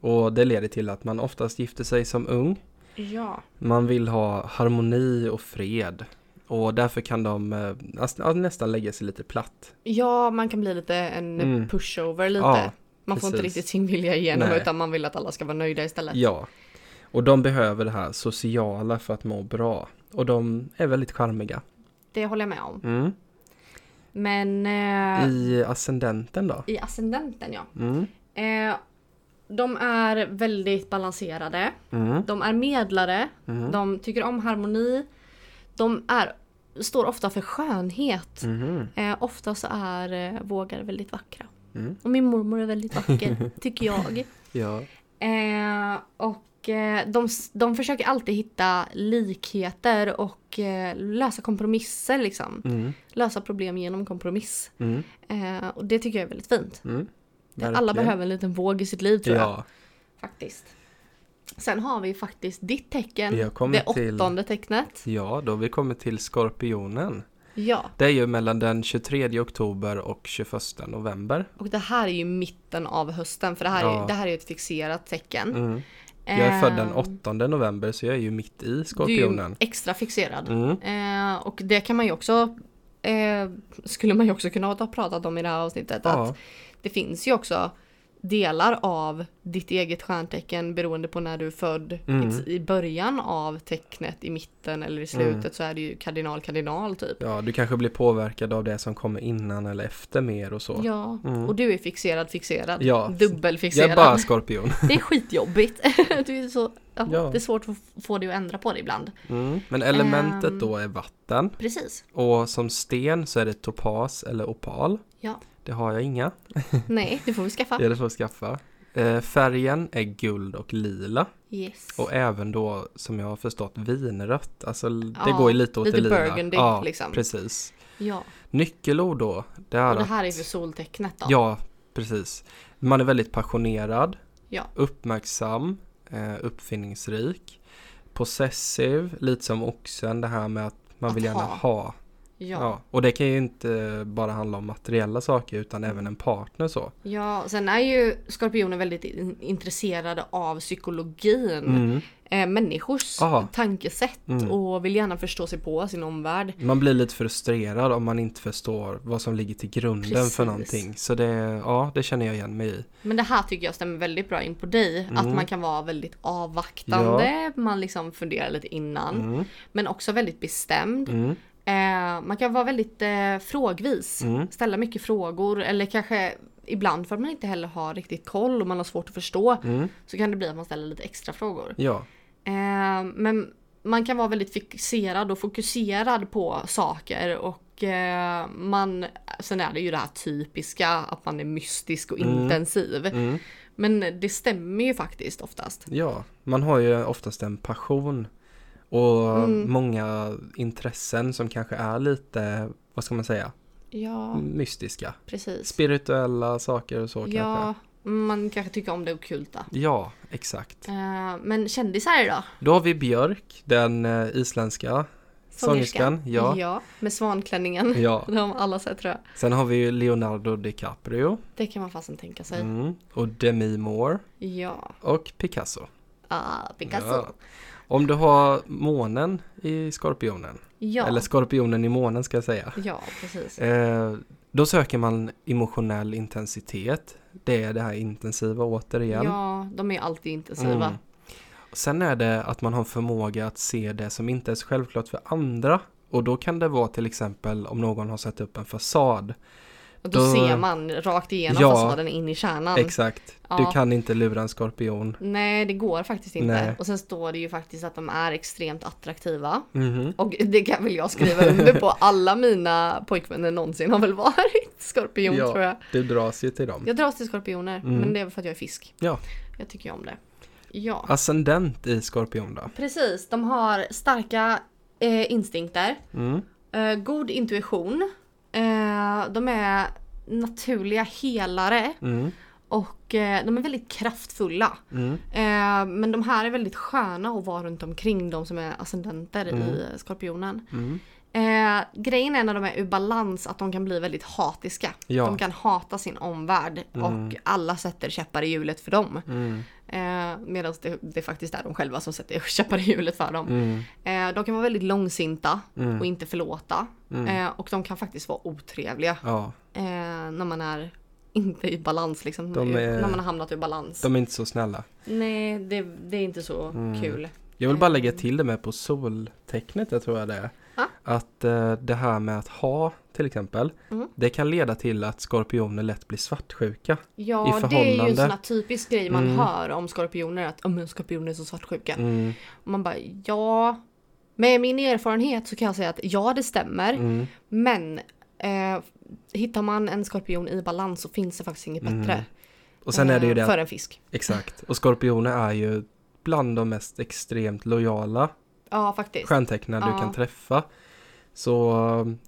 Och det leder till att man oftast gifter sig som ung. Ja. Man vill ha harmoni och fred. Och därför kan de eh, nästan lägga sig lite platt. ja, man kan bli lite en Mm. pushover lite. Ja, man får inte riktigt sin vilja igenom Nej. utan man vill att alla ska vara nöjda istället. Ja. Och de behöver det här sociala för att må bra. Och de är väldigt charmiga. Det håller jag med om. Mm. Men eh, i, I ascendenten då? ascendenten ja. Mm. Eh, de är väldigt balanserade. Mm. De är medlare. Mm. De tycker om harmoni. De är, står ofta för skönhet. Mhm. Eh, ofta så är eh, vågar väldigt vackra. Mm. Och min mormor är väldigt vacker, tycker jag. Ja. Eh, och de, de försöker alltid hitta likheter och eh, lösa kompromisser liksom. Mm. Lösa problem genom kompromiss. Mm. Eh, och det tycker jag är väldigt fint. Mm. Alla behöver en liten våg i sitt liv tror jag. Ja, Faktiskt. Sen har vi faktiskt ditt tecken. Det till- åttonde tecknet. ja, då vi kommit till Skorpionen. Ja, Det är ju mellan den 23 oktober och 21 november. och det här är ju mitten av hösten för det här, är, Ja. det här är ett fixerat tecken. Mm. Jag är född den Ehm, 8 november så jag är ju mitt i Du är Skorpionen. extra fixerad. Mm. Eh, och det kan man ju också eh, skulle man ju också kunna ha pratat om i det här avsnittet. Ja. Att det finns ju också delar av ditt eget stjärntecken beroende på när du är född. Mm. I, början av tecknet, i mitten eller i slutet så är det ju kardinal kardinal typ. Ja, du kanske blir påverkad av det som kommer innan eller efter mer och så. Ja, Mm. och du är fixerad fixerad. Ja. Dubbelfixerad. Jag är bara skorpion. Det är skitjobbigt. du är så, ja, Ja. Det är svårt att få dig att ändra på det ibland. Mm. Men elementet Ehm. då är vatten. Precis. Och som sten så är det topas eller opal. Ja. Det har jag inga. Nej, det får vi skaffa. Det för att skaffa. Eh, färgen är guld och lila. Yes. Och även då som jag har förstått vinrött. Alltså det Ja, går ju lite åt lite det lila. burgundy, ja, liksom. precis. Ja, Nyckelord då. Det är och det att, här är för soltecknet då. Ja, precis. Man är väldigt passionerad. Ja. Uppmärksam. Eh, uppfinningsrik. Possessiv. Lite som oxen. Det här med att man Att vill gärna ha. ha. Ja. Ja. Och det kan ju inte bara handla om materiella saker utan även en partner så. ja, sen är ju skorpioner väldigt in- intresserade av psykologin. Mm. Eh, människors Aha. tankesätt Mm. och vill gärna förstå sig på sin omvärld. Man blir lite frustrerad om man inte förstår vad som ligger till grunden Precis. för någonting. Så det, ja, det känner jag igen mig i. Men det här tycker jag stämmer väldigt bra in på dig. Att Mm. man kan vara väldigt avvaktande, man liksom funderar lite innan. Mm. Men också väldigt bestämd. Eh, man kan vara väldigt eh, frågvis. Mm. Ställa mycket frågor eller kanske ibland för att man inte heller har riktigt koll och man har svårt att förstå. Mm. Så kan det bli att man ställer lite extra frågor. Ja. Eh, men man kan vara väldigt fixerad och fokuserad på saker och eh, man, sen är det ju det här typiska att man är mystisk och Mm. intensiv. Mm. Men det stämmer ju faktiskt oftast. Ja, man har ju oftast en passion och Mm. många intressen som kanske är lite, vad ska man säga, Ja, mystiska. precis. Spirituella saker och så kanske. Ja, man kanske tycker om det ockulta. Ja, exakt. Eh, men kändisar då? Då har vi Björk, den eh, isländska sångerskan. Ja. ja, med svanklänningen. ja. De har alla sett tror jag. Sen har vi ju Leonardo DiCaprio Det kan man fasen tänka sig. mm. och Demi Moore Ja, och Picasso. ah, Picasso. Ja. Om du har månen i skorpionen, Ja, eller skorpionen i månen ska jag säga. ja precis. Eh, då söker man emotionell intensitet. Det är det här intensiva återigen. Ja, de är alltid intensiva. Mm. Sen är det att man har förmåga att se det som inte är så självklart för andra. Och då kan det vara till exempel om någon har satt upp en fasad. Och då, Då- ser man rakt igenom Ja, fasaden in i kärnan. Exakt. Ja. Du kan inte lura en skorpion. Nej, det går faktiskt inte. Nej. Och sen står det ju faktiskt att de är extremt attraktiva. Mhm. Och det kan väl jag skriva under på. Alla mina pojkvänner någonsin har väl varit skorpion Ja. tror jag. Du dras ju till dem. Jag dras till skorpioner, Mm. men det är väl för att jag är fisk. Ja. Jag tycker ju om det. Ja, Ascendent i skorpion då? precis. De har starka eh, instinkter, Mm. eh, god intuition, eh, de är naturliga helare Mm. och eh, de är väldigt kraftfulla. Mm. Eh, men de här är väldigt sköna att vara runt omkring de som är ascendenter Mm. i skorpionen. Mm. Eh, grejen är när de är ur balans att de kan bli väldigt hatiska. Ja. De kan hata sin omvärld Mm. och alla sätter käppar i hjulet för dem. Mm. Eh, Medan det, det faktiskt är de själva som sätter käppar i hjulet för dem. Mm. Eh, de kan vara väldigt långsinta Mm. och inte förlåta. Mm. Eh, och de kan faktiskt vara otrevliga Ja, eh, när man är inte i balans liksom. Är- När man har hamnat ur balans. de är inte så snälla. Nej, det, det är inte så Mm. kul. Jag vill bara lägga till det med på soltecknet, jag tror jag det är. Att eh, det här med att ha, till exempel, Mm. det kan leda till att skorpioner lätt blir svartsjuka. Ja, I det är ju en förhållande. sån här typisk grej man Mm. hör om skorpioner. Att oh, skorpioner är så svartsjuka. Mm. Man bara, ja. Med min erfarenhet så kan jag säga att ja, det stämmer. Mm. Men eh, hittar man en skorpion i balans så finns det faktiskt inget Mm. bättre. Och sen är det ju eh, det, För en fisk. exakt, och skorpioner är ju bland de mest extremt lojala Ja, faktiskt. stjärntecknen du Ja. kan träffa. Så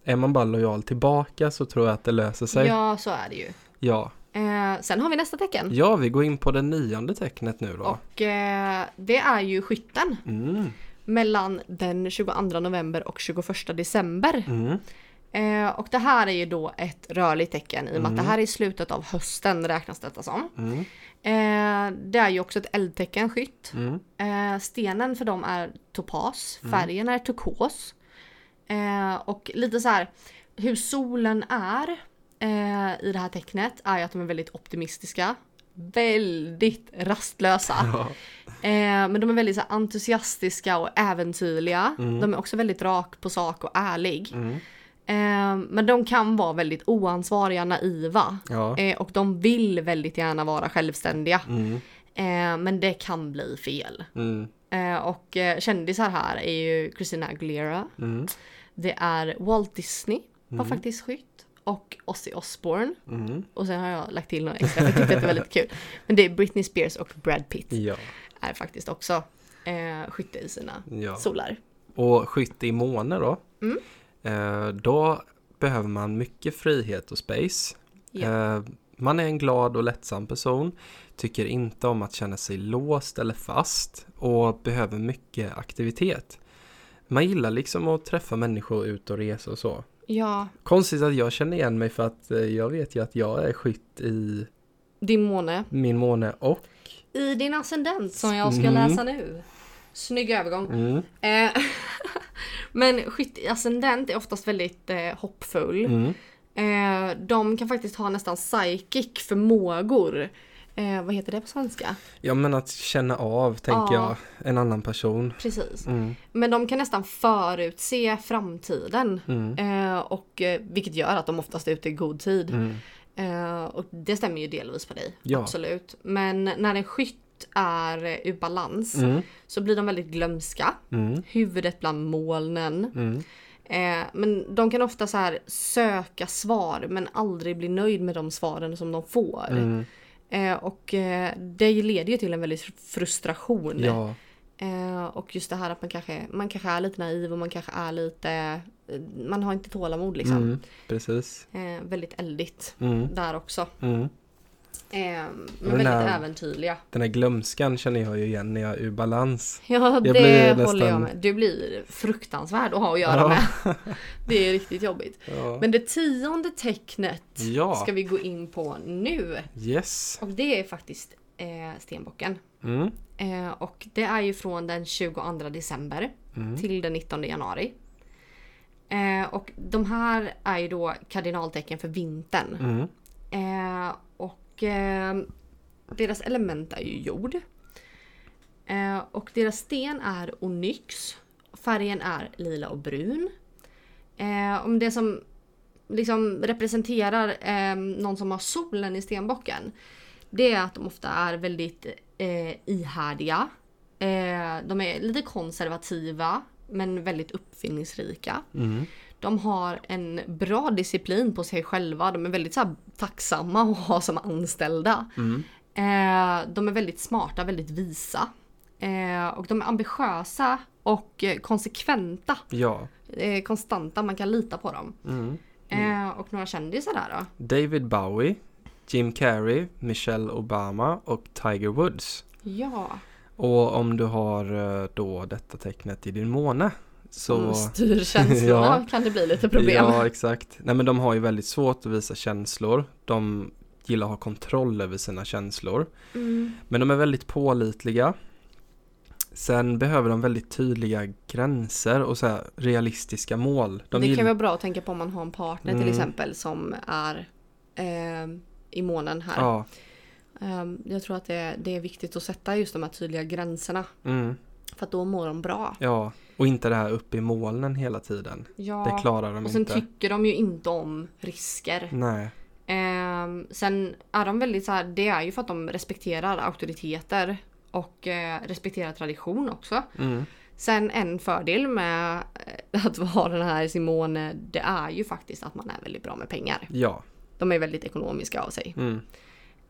eh, är man bara lojal tillbaka så tror jag att det löser sig. Ja, Ja, så är det ju. ja. Eh, sen har vi nästa tecken. vi går in på det nionde tecknet nu då. Och eh, det är ju skytten. Mm. Mellan den 22 november och 21 december. Mm. Eh, och det här är ju då ett rörligt tecken i och med att Mm. det här är slutet av hösten räknas detta som. Mm. Eh, det är ju också ett eldtecken skytt. Mm. Eh, stenen för dem är topas, Mm. färgen är turkos. Eh, och lite så här hur solen är eh, i det här tecknet är ju att de är väldigt optimistiska. Väldigt rastlösa. Ja. Eh, men de är väldigt så här, entusiastiska och äventyrliga. Mm. De är också väldigt rak på sak och ärlig. Mm. Eh, men de kan vara väldigt oansvariga, naiva. Ja. Eh, och de vill väldigt gärna vara självständiga. Mm. Eh, men det kan bli fel. Mm. Eh, och eh, kändisar här är ju Christina Aguilera. Mm. Det är Walt Disney var Mm. faktiskt skytt. Och Ozzy Osbourne. Mm. Och sen har jag lagt till några extra för jag tyckte att det var väldigt kul. Men det är Britney Spears och Brad Pitt. Ja. Är faktiskt också eh, skytte i sina ja. solar. Och skytte i måne då. Eh, då behöver man mycket frihet och space. Eh, man är en glad och lättsam person. Tycker inte om att känna sig låst eller fast. Och behöver mycket aktivitet. Man gillar liksom att träffa människor ut och resa och så. Ja, Konstigt att jag känner igen mig för att eh, jag vet ju att jag är skytt i din måne. min måne och I din ascendent som jag ska Mm. läsa nu. Snygg övergång. mm, Eh, men skytt i ascendent är oftast väldigt eh, hoppfull. mm, Eh, de kan faktiskt ha nästan psychic förmågor. Eh, vad heter det på svenska? Ja men att känna av tänker Ja. jag en annan person. Precis. Mm, Men de kan nästan förutse framtiden. mm, Eh, och, eh, vilket gör att de oftast är ute i god tid. mm, Eh, och det stämmer ju delvis på dig. Ja. Absolut. Men när en skytt är eh, ur balans mm, så blir de väldigt glömska. mm, Huvudet bland molnen. mm, Eh, men de kan ofta så här söka svar men aldrig bli nöjd med de svaren som de får. mm. Eh, och eh, det leder ju till en väldigt frustration. Ja, Eh, och just det här att man kanske, man kanske är lite naiv och man kanske är lite, eh, man har inte tålamod liksom. mm, precis. Väldigt eldigt Mm, där också. Mm. Eh, men väldigt här- äventyrliga. Den här glömskan känner jag ju igen när jag är ur balans. Ja, det blir håller jag nästan- med. Du blir fruktansvärd att ha att göra Ja. med. Det är riktigt jobbigt. Ja. Men det tionde tecknet Ja. ska vi gå in på nu. Yes. Och det är faktiskt eh, stenbocken. Mm. Eh, och det är ju från den 22 december Mm. till den 19 januari. Eh, och de här är ju då kardinaltecken för vintern. Mm. Eh, och eh, deras element är ju jord. Eh, och deras sten är onyx. Färgen är lila och brun. Eh, om det som liksom representerar eh, någon som har solen i stenbocken. Det är att de ofta är väldigt eh, ihärdiga. Eh, de är lite konservativa men väldigt uppfinningsrika. Mm. De har en bra disciplin på sig själva. De är väldigt så här, tacksamma att ha som anställda. Mm. Eh, de är väldigt smarta, väldigt visa. Eh, och de är ambitiösa och eh, konsekventa. Ja. Eh, konstanta, man kan lita på dem. Mm. Eh, och några kändisar där då? David Bowie, Jim Carrey, Michelle Obama och Tiger Woods. Ja, Och om du har eh, då detta tecknet i din måne så... som styr känslorna Ja. kan det bli lite problem. Ja, exakt. Nej men de har ju väldigt svårt att visa känslor. De gillar att ha kontroll över sina känslor. Mm. Men de är väldigt pålitliga. Sen behöver de väldigt tydliga gränser och så här realistiska mål. De det kan vara bra att tänka på om man har en partner Mm. till exempel som är eh, i månen här. Ja. Ehm, jag tror att det, det är viktigt att sätta just de här tydliga gränserna. Mm, För att då mår de bra. ja. Och inte det här uppe i molnen hela tiden. Ja. Det klarar de och sen inte. tycker de ju inte om risker. Nej. Ehm, sen är de väldigt så här, det är ju för att de respekterar auktoriteter och eh, respekterar tradition också. Mm. Sen en fördel med eh, att ha den här måne, det är ju faktiskt att man är väldigt bra med pengar. Ja. De är väldigt ekonomiska av sig. Mm.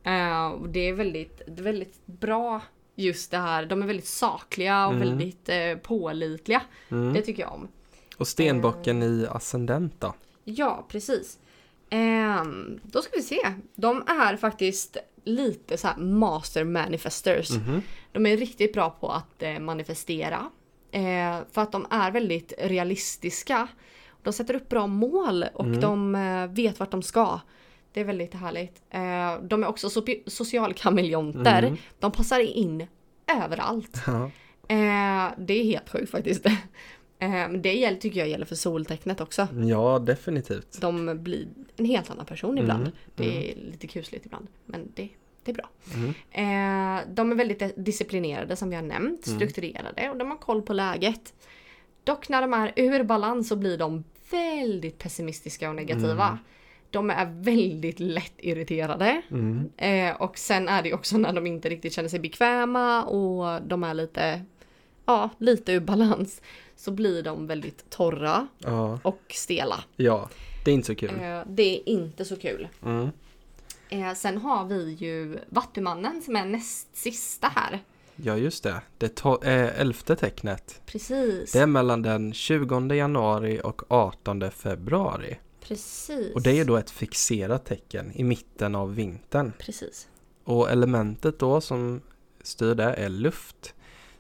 Eh, och det är väldigt, det är väldigt bra just det här. De är väldigt sakliga och Mm. väldigt eh, pålitliga. Mm. Det tycker jag om. Och stenbocken i ascendent då? Ja, precis. Ehm, då ska vi se. De är faktiskt lite så här master manifestors. Mhm. De är riktigt bra på att eh, manifestera. Eh, för att de är väldigt realistiska. De sätter upp bra mål och Mm. de eh, vet vart de ska. Det är väldigt härligt. Eh, de är också so- socialkameleonter. Mm. De passar in överallt. Ja. Eh, det är helt sjukt faktiskt. Eh, det gäller, tycker jag gäller för soltecknet också. ja, definitivt. De blir en helt annan person ibland. Mm, Det är lite kusligt ibland. Men det, det är bra. Mm. De är väldigt disciplinerade som vi har nämnt. Mm. Strukturerade och de har koll på läget. Dock när de är ur balans så blir de väldigt pessimistiska och negativa. De är väldigt lätt irriterade. Mm. Eh, och sen är det också när de inte riktigt känner sig bekväma och de är lite, ja, lite ur balans. Så blir de väldigt torra Ja. och stela. ja, det är inte så kul. Eh, det är inte så kul. Mm. Eh, sen har vi ju Vattumannen som är näst sista här. Ja, just det. Det eh, elfte tecknet. Precis. Det är mellan den 20 januari och 18 februari. Precis. Och det är då ett fixerat tecken i mitten av vintern. Precis. Och elementet då som styr det är luft.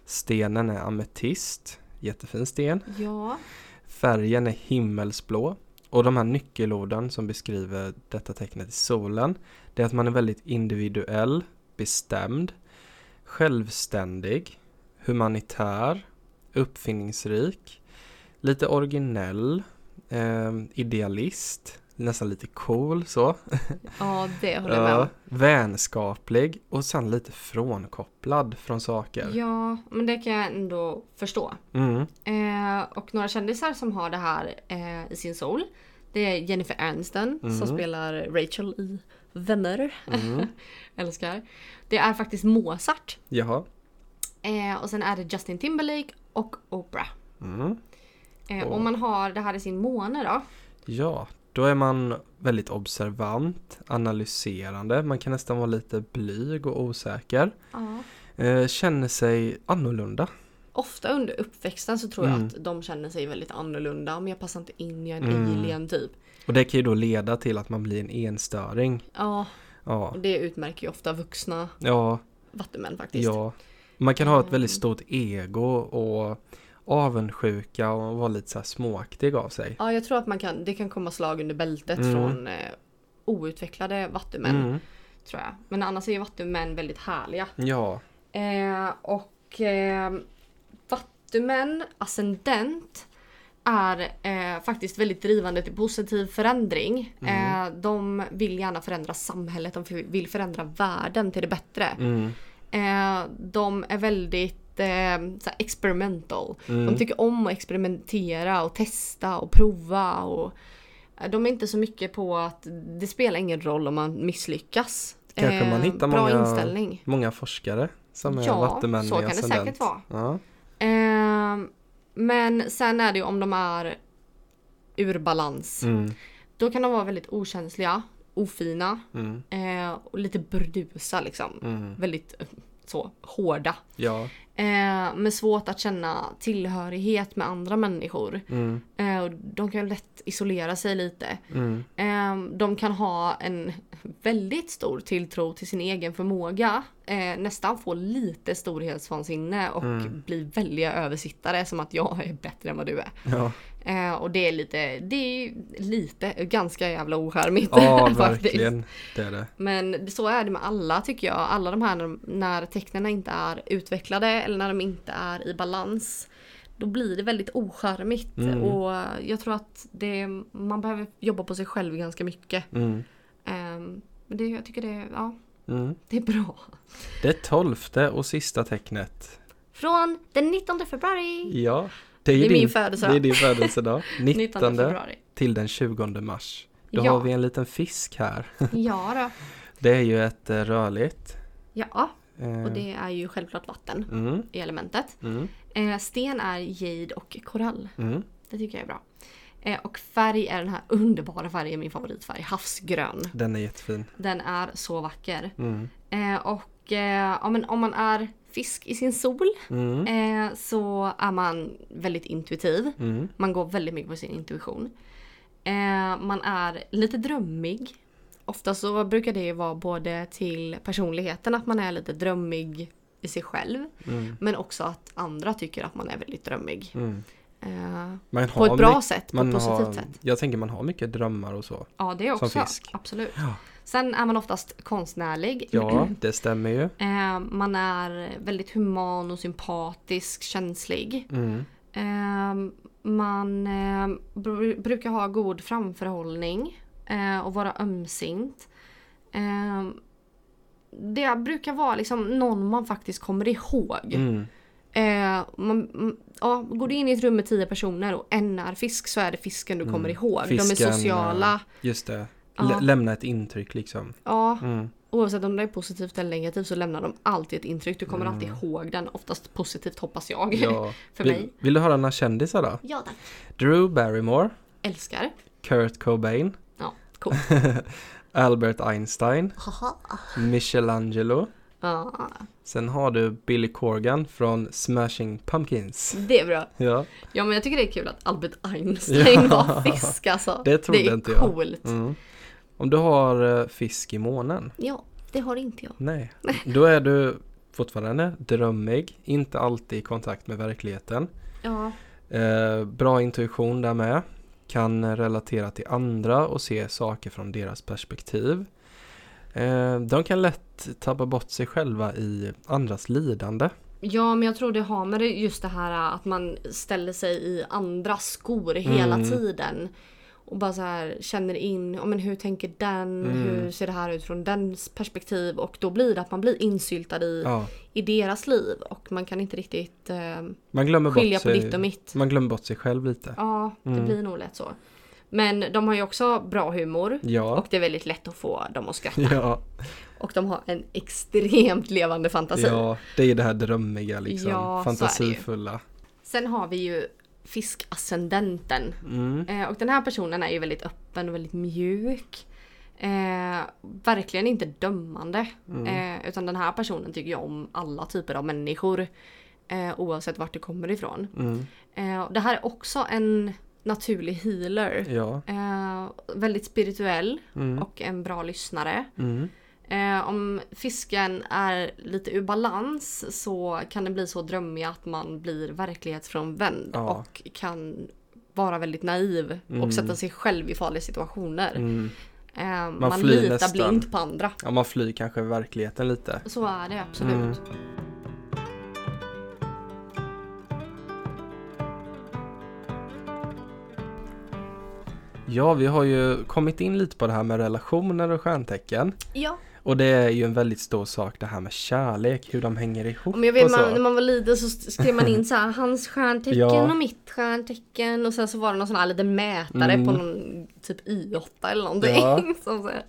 Stenen är ametist, jättefin sten. Ja. Färgen är himmelsblå. Och de här nyckelorden som beskriver detta tecknet i solen, det är att man är väldigt individuell, bestämd, självständig, humanitär, uppfinningsrik, lite originell, eh, idealist, nästan lite cool så. Ja, det håller jag med om. vänskaplig och sen lite frånkopplad från saker. Ja, men det kan jag ändå förstå. Mm, Eh, och några kändisar som har det här eh, i sin sol. Det är Jennifer Aniston som Mhm. spelar Rachel i Vänner. mm. Älskar. Det är faktiskt Mozart. Jaha. Eh, och sen är det Justin Timberlake och Oprah. Mm. Eh. Om man har det här i sin måne då. Ja, då är man väldigt observant, analyserande, man kan nästan vara lite blyg och osäker. Ja. Eh, känner sig annorlunda. Ofta under uppväxten så tror jag Mm. att de känner sig väldigt annorlunda. Men jag passar inte in, jag är en Mm. alien typ. Och det kan ju då leda till att man blir en enstöring. Ja, Ja, och det utmärker ju ofta vuxna ja, vattumän faktiskt. ja. Man kan ha ett väldigt Mm. stort ego och avundsjuka och vara lite så här småaktig av sig. Ja, jag tror att man kan, det kan komma slag under bältet Mm. från eh, outvecklade vattumän. Mm. tror jag. Men annars är ju vattumän väldigt härliga. Ja. Eh, och eh, vattumän, ascendent, är eh, faktiskt väldigt drivande till positiv förändring. Eh, de vill gärna förändra samhället, de vill förändra världen till det bättre. Mm. Eh, de är väldigt eh, såhär experimental. Mm. De tycker om att experimentera och testa och prova. Och, eh, de är inte så mycket på att det spelar ingen roll om man misslyckas. Kanske man Eh, hittar bra många- inställning. Många forskare som är Ja, vattumän så kan det ascendent. säkert vara. Ja. Eh, men sen är det ju om de är ur balans. Mm. Då kan de vara väldigt okänsliga, ofina Mm. eh, och lite burdusa liksom. Mm. Väldigt så hårda. Ja. Eh, men svårt att känna tillhörighet med andra människor. Mm. Eh, och de kan lätt isolera sig lite. Mm. Eh, de kan ha en väldigt stor tilltro till sin egen förmåga. Eh, nästan få lite storhetsvansinne och Mm. bli väldiga översittare som att jag är bättre än vad du är. Ja. Eh, och det är lite, det är lite, ganska jävla ocharmigt ja, verkligen. Det är det. Men så är det med alla tycker jag. Alla de här när, när tecknen inte är utvecklade eller när de inte är i balans. Då blir det väldigt ocharmigt Mm. och jag tror att det, man behöver jobba på sig själv ganska mycket. Mm. Ehm, men det, jag tycker det, ja, Mm. det är bra. Det tolfte och sista tecknet. Från den 19 februari. Ja. Det är, Det är din, min födelsedag. Det är din födelsedag. 19, 19 februari. till den 20 mars. Då Ja. har vi en liten fisk här. Ja då. Det är ju ett eh, rörligt. Ja, eh, och det är ju självklart vatten Mm, i elementet. mm, Eh, sten är jade och korall. mm. Det tycker jag är bra. Och färg är den här underbara färgen, min favoritfärg, havsgrön. Den är jättefin. Den är så vacker. Mm, och ja, men om man är fisk i sin sol mm, eh, så är man väldigt intuitiv. mm, Man går väldigt mycket på sin intuition. Eh, man är lite drömmig. Ofta så brukar det vara både till personligheten att man är lite drömmig i sig själv. mm, Men också att andra tycker att man är väldigt drömmig. Mm. Eh, på ett bra sätt, på ett positivt har, sätt. Jag tänker man har mycket drömmar och så. Ja, det också. Absolut. Ja. Sen är man oftast konstnärlig. Ja, det stämmer ju. Eh, man är väldigt human och sympatisk, känslig. Mm, Eh, man br- brukar ha god framförhållning eh, och vara ömsint. Eh, det brukar vara liksom någon man faktiskt kommer ihåg. mm, Eh, man, mm, ja, går du in i ett rum med tio personer och en är fisk så är det fisken du kommer ihåg. De Mm. Fisken, är sociala. Just det. Ja. Lä- lämna ett intryck liksom. Ja, Mm. oavsett om det är positivt eller negativt så lämnar de alltid ett intryck. Du kommer Mm. alltid ihåg den. Oftast positivt hoppas jag. Ja. För vill, mig. vill du höra några kändisar då? Ja tack. Drew Barrymore, Älskar. Kurt Cobain, Ja, cool. Albert Einstein. Michelangelo. Sen har du Billy Corgan från Smashing Pumpkins. det är bra. Ja, Ja men jag tycker det är kul att Albert Einstein Ja. var fisk alltså. Det trodde är inte jag. coolt. mm. Om du har eh, fisk i månen? Ja, det har inte jag. Nej. Då är du fortfarande drömmig, inte alltid i kontakt med verkligheten. Ja, Eh, bra intuition där med. Kan relatera till andra och se saker från deras perspektiv. Eh, de kan lätt tappa bort sig själva i andras lidande. Ja men jag tror det har med det just det här att man ställer sig i andras skor hela Mm. tiden. Och bara så här känner in, ja, men hur tänker den? Mm. Hur ser det här ut från dens perspektiv? Och då blir det att man blir insyltad i, Ja, i deras liv. Och man kan inte riktigt eh, man glömmer skilja bort på sig, ditt och mitt. Man glömmer bort sig själv lite. Ja, det Mm. blir nog lätt så. Men de har ju också bra humor. Ja. Och det är väldigt lätt att få dem att skratta. Ja, Och de har en extremt levande fantasi. ja, det är det här drömmiga liksom. Ja, ju. fantasifulla. Sen har vi ju fiskascendenten. Mm. Eh, och den här personen är ju väldigt öppen och väldigt mjuk. Eh, verkligen inte dömande. Mm. Eh, utan den här personen tycker jag om alla typer av människor. Eh, oavsett vart det kommer ifrån. Mm. Eh, det här är också en naturlig healer. Ja. Eh, väldigt spirituell Mm. och en bra lyssnare. Mm. Eh, om fisken är lite ur balans så kan den bli så drömmig att man blir verklighetsfrånvänd Ja. och kan vara väldigt naiv Mm. och sätta sig själv i farliga situationer. Mm. Eh, man flyr litar nästan. blint på andra. Ja, man flyr kanske verkligheten lite. Så är det absolut. Ja, vi har ju kommit in lite på det här med relationer och stjärntecken. Ja, Och det är ju en väldigt stor sak det här med kärlek, hur de hänger ihop men jag vet man, när man var liten så skrev man in så här, hans stjärntecken Ja. och mitt stjärntecken och sen så var det någon sån här liten mätare Mm. på någon typ Y8 eller någonting. Ja. Som så här,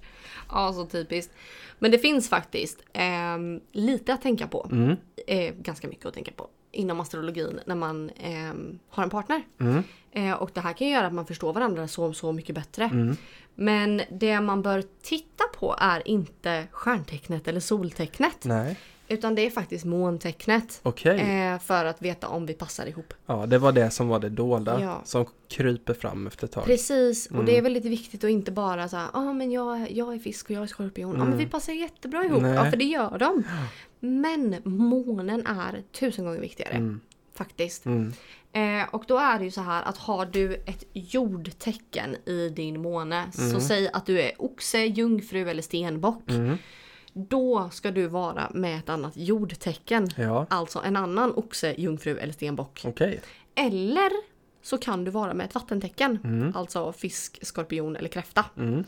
ja, så typiskt. Men det finns faktiskt ehm, lite att tänka på. Mm, Eh, ganska mycket att tänka på inom astrologin när man ehm, har en partner. mm, Eh, och det här kan göra att man förstår varandra så, så mycket bättre. mm. Men det man bör titta på är inte stjärntecknet eller soltecknet. Nej, Utan det är faktiskt måntecknet. okej. Eh, för att veta om vi passar ihop. Ja, det var det som var det dolda Ja. som kryper fram efter ett tag. Precis, och Mm. det är väldigt viktigt att inte bara säga ja ah, men jag, jag är fisk och jag är skorpion. Ja men Mm. vi passar jättebra ihop. Nej. Ja för det gör de. Men månen är tusen gånger viktigare. Mm, Faktiskt. mm, Eh, och då är det ju så här att har du ett jordtecken i din måne. Så Mm. säg att du är oxe, jungfru eller stenbock. mm. Då ska du vara med ett annat jordtecken. Ja, Alltså en annan oxe, jungfru eller stenbock. okej. Eller så kan du vara med ett vattentecken. Mm. Alltså fisk, skorpion eller kräfta. Mm.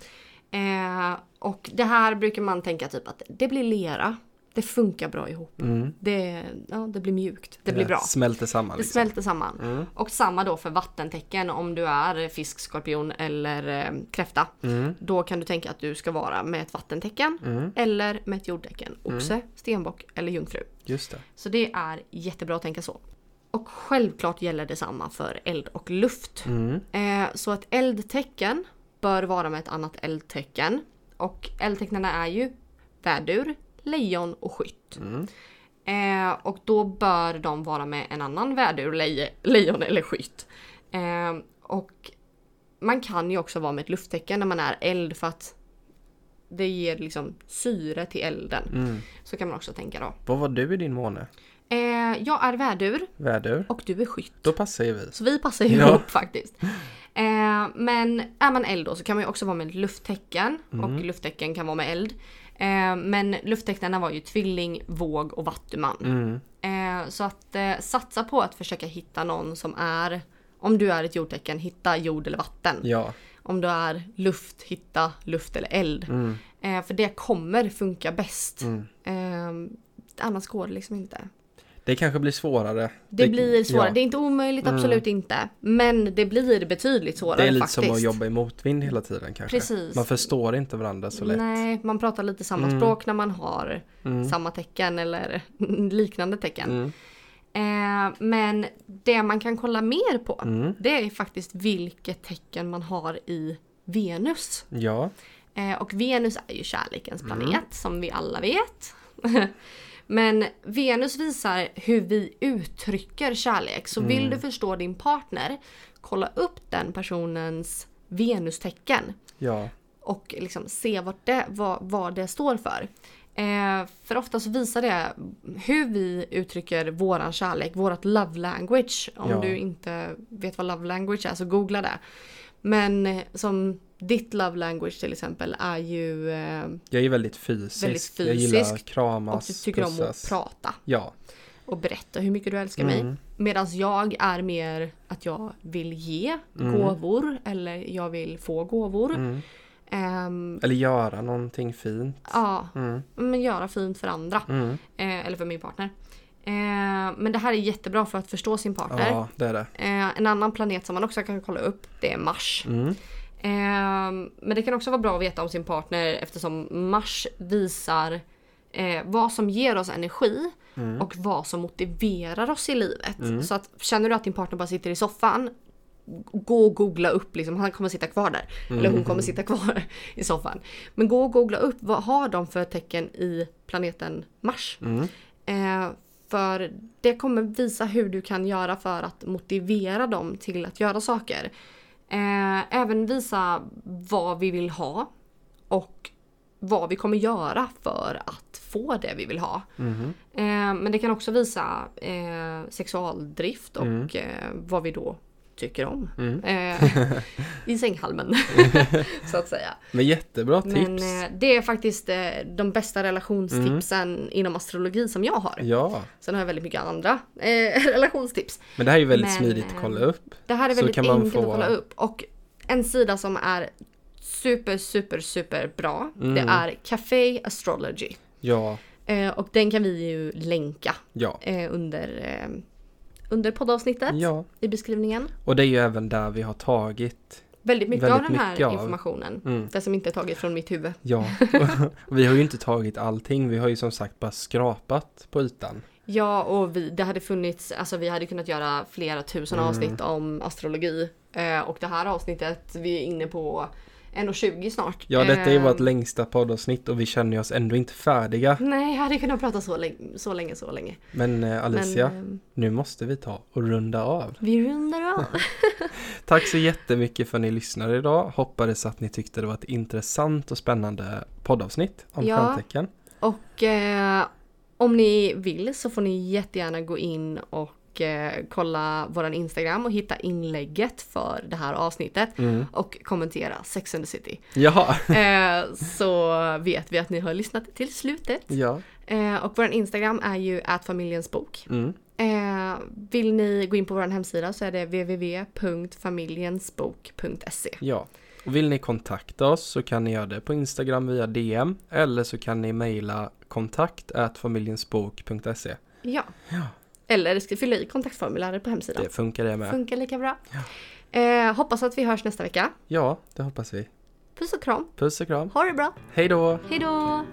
Eh, och det här brukar man tänka typ att det blir lera. Det funkar bra ihop. Mm. Det, ja, det blir mjukt. Det blir bra. Smälter samman Det liksom. smälter samman. Mm. Och samma då för vattentecken om du är fisk, skorpion eller eh, kräfta. Mm. Då kan du tänka att du ska vara med ett vattentecken Mm. eller med ett jordtecken. Oxe, stenbock eller jungfru. Just det. Så det är jättebra att tänka så. Och självklart gäller detsamma för eld och luft. Mm. Eh, så ett eldtecken bör vara med ett annat eldtecken. Och eldtecknen är ju vädur, lejon och skytt. Mm. Eh, och då bör de vara med en annan vädur, leje, lejon eller skytt. Eh, och man kan ju också vara med ett lufttecken när man är eld för att det ger liksom syre till elden. Mm. Så kan man också tänka då. Vad var du i din måne? Eh, jag är vädur Vädur? och du är skytt. Då passar ju vi. Så vi passar ju Ja. ihop faktiskt. Eh, men är man eld då så kan man ju också vara med ett lufttecken. Mm. Och lufttecken kan vara med eld. Eh, men lufttecknen var ju tvilling, våg och vattuman. Mm. Eh, så att eh, satsa på att försöka hitta någon som är, om du är ett jordtecken, hitta jord eller vatten. Ja. Om du är luft, hitta luft eller eld. Mm. Eh, för det kommer funka bäst. Mm. Eh, annars går det liksom inte. Det kanske blir svårare. Det blir svårare. ja. Det är inte omöjligt, Mm. absolut inte. Men det blir betydligt svårare Det är lite faktiskt. som att jobba i motvind hela tiden kanske. Precis. Man förstår inte varandra så lätt. Nej, man pratar lite samma Mm. språk när man har Mm. samma tecken eller liknande tecken. Mm. Eh, men det man kan kolla mer på, Mm. det är faktiskt vilket tecken man har i Venus. Ja. Eh, och Venus är ju kärlekens Mm. planet som vi alla vet. Men Venus visar hur vi uttrycker kärlek. Så vill Mm. du förstå din partner, kolla upp den personens Venustecken Ja. och liksom se vad det, vad, vad det står för. Eh, för ofta så visar det hur vi uttrycker våran kärlek, vårat love language. Om Ja. du inte vet vad love language är så googla det. Men som ditt love language till exempel är ju eh, Jag är väldigt fysisk. Väldigt Jag gillar fysisk. kramas, och du tycker om att pussas. prata Ja. och berätta hur mycket du älskar mig. Mm. Medan jag är mer att jag vill ge Mm. gåvor eller jag vill få gåvor. Mm. Ehm, Eller göra någonting fint. ja, Mm. men göra fint för andra. Mm. Eh, eller för min partner. Eh, men det här är jättebra för att förstå sin partner. Ja, det är det. Eh, en annan planet som man också kan kolla upp det är Mars. Mm. Eh, men det kan också vara bra att veta om sin partner eftersom Mars visar eh, vad som ger oss energi Mm. och vad som motiverar oss i livet. Mm. Så att känner du att din partner bara sitter i soffan Gå och googla upp, liksom, han kommer sitta kvar där. Eller hon kommer sitta kvar i soffan. Men gå och googla upp, vad har de för tecken i planeten Mars? Mm. Eh, för det kommer visa hur du kan göra för att motivera dem till att göra saker. Eh, även visa vad vi vill ha och vad vi kommer göra för att få det vi vill ha. Mhm. Eh, men det kan också visa eh, sexualdrift och Mm. eh, vad vi då tycker om. Mm. Eh, I sänghalmen, så att säga. Men jättebra Men tips. eh, det är faktiskt eh, de bästa relationstipsen inom astrologi som jag har. Ja, Sen har jag väldigt mycket andra eh, relationstips. men det här är ju väldigt Men, smidigt att kolla eh, upp. Det här är väldigt enkelt få- att kolla upp. Och en sida som är super, super, super bra. Mm. Det är Café Astrology. Ja, Eh, och den kan vi ju länka ja, under, under poddavsnittet ja. i beskrivningen. Och det är ju även där vi har tagit. Väldigt mycket Väldigt av den här mycket informationen. Mm. Det som inte är taget från mitt huvud. Ja, vi har ju inte tagit allting. Vi har ju som sagt bara skrapat på ytan. Ja, och vi, det hade funnits, alltså vi hade kunnat göra flera tusen Mm. avsnitt om astrologi. Eh, och det här avsnittet, vi är inne på 1.20 snart. Ja, detta är ju vårt längsta poddavsnitt och vi känner oss ändå inte färdiga. Nej, jag hade kunnat prata så länge, så länge, så länge. Men eh, Alicia, Men, eh, nu måste vi ta och runda av. vi rundar av. Tack så jättemycket för att ni lyssnade idag. Hoppades att ni tyckte det var ett intressant och spännande poddavsnitt om Ja. stjärntecken. Och eh, om ni vill så får ni jättegärna gå in och kolla våran Instagram och hitta inlägget för det här avsnittet. Mm. Och kommentera Sex and the City. Jaha, Eh, så vet vi att ni har lyssnat till slutet. ja. Eh, och vår Instagram är ju @familjensbok. Mm. Eh, vill ni gå in på vår hemsida så är det www.familjensbok.se. Ja. Och vill ni kontakta oss så kan ni göra det på Instagram via DM eller så kan ni mejla kontakt familjensbok.se. Ja. Ja. Eller ska fylla i kontaktformuläret på hemsidan. Det funkar det med. Funkar lika bra. Eh, hoppas att vi hörs nästa vecka. Ja, det hoppas vi. Puss och kram. Puss och kram. Ha det bra. Hej då! Hej då!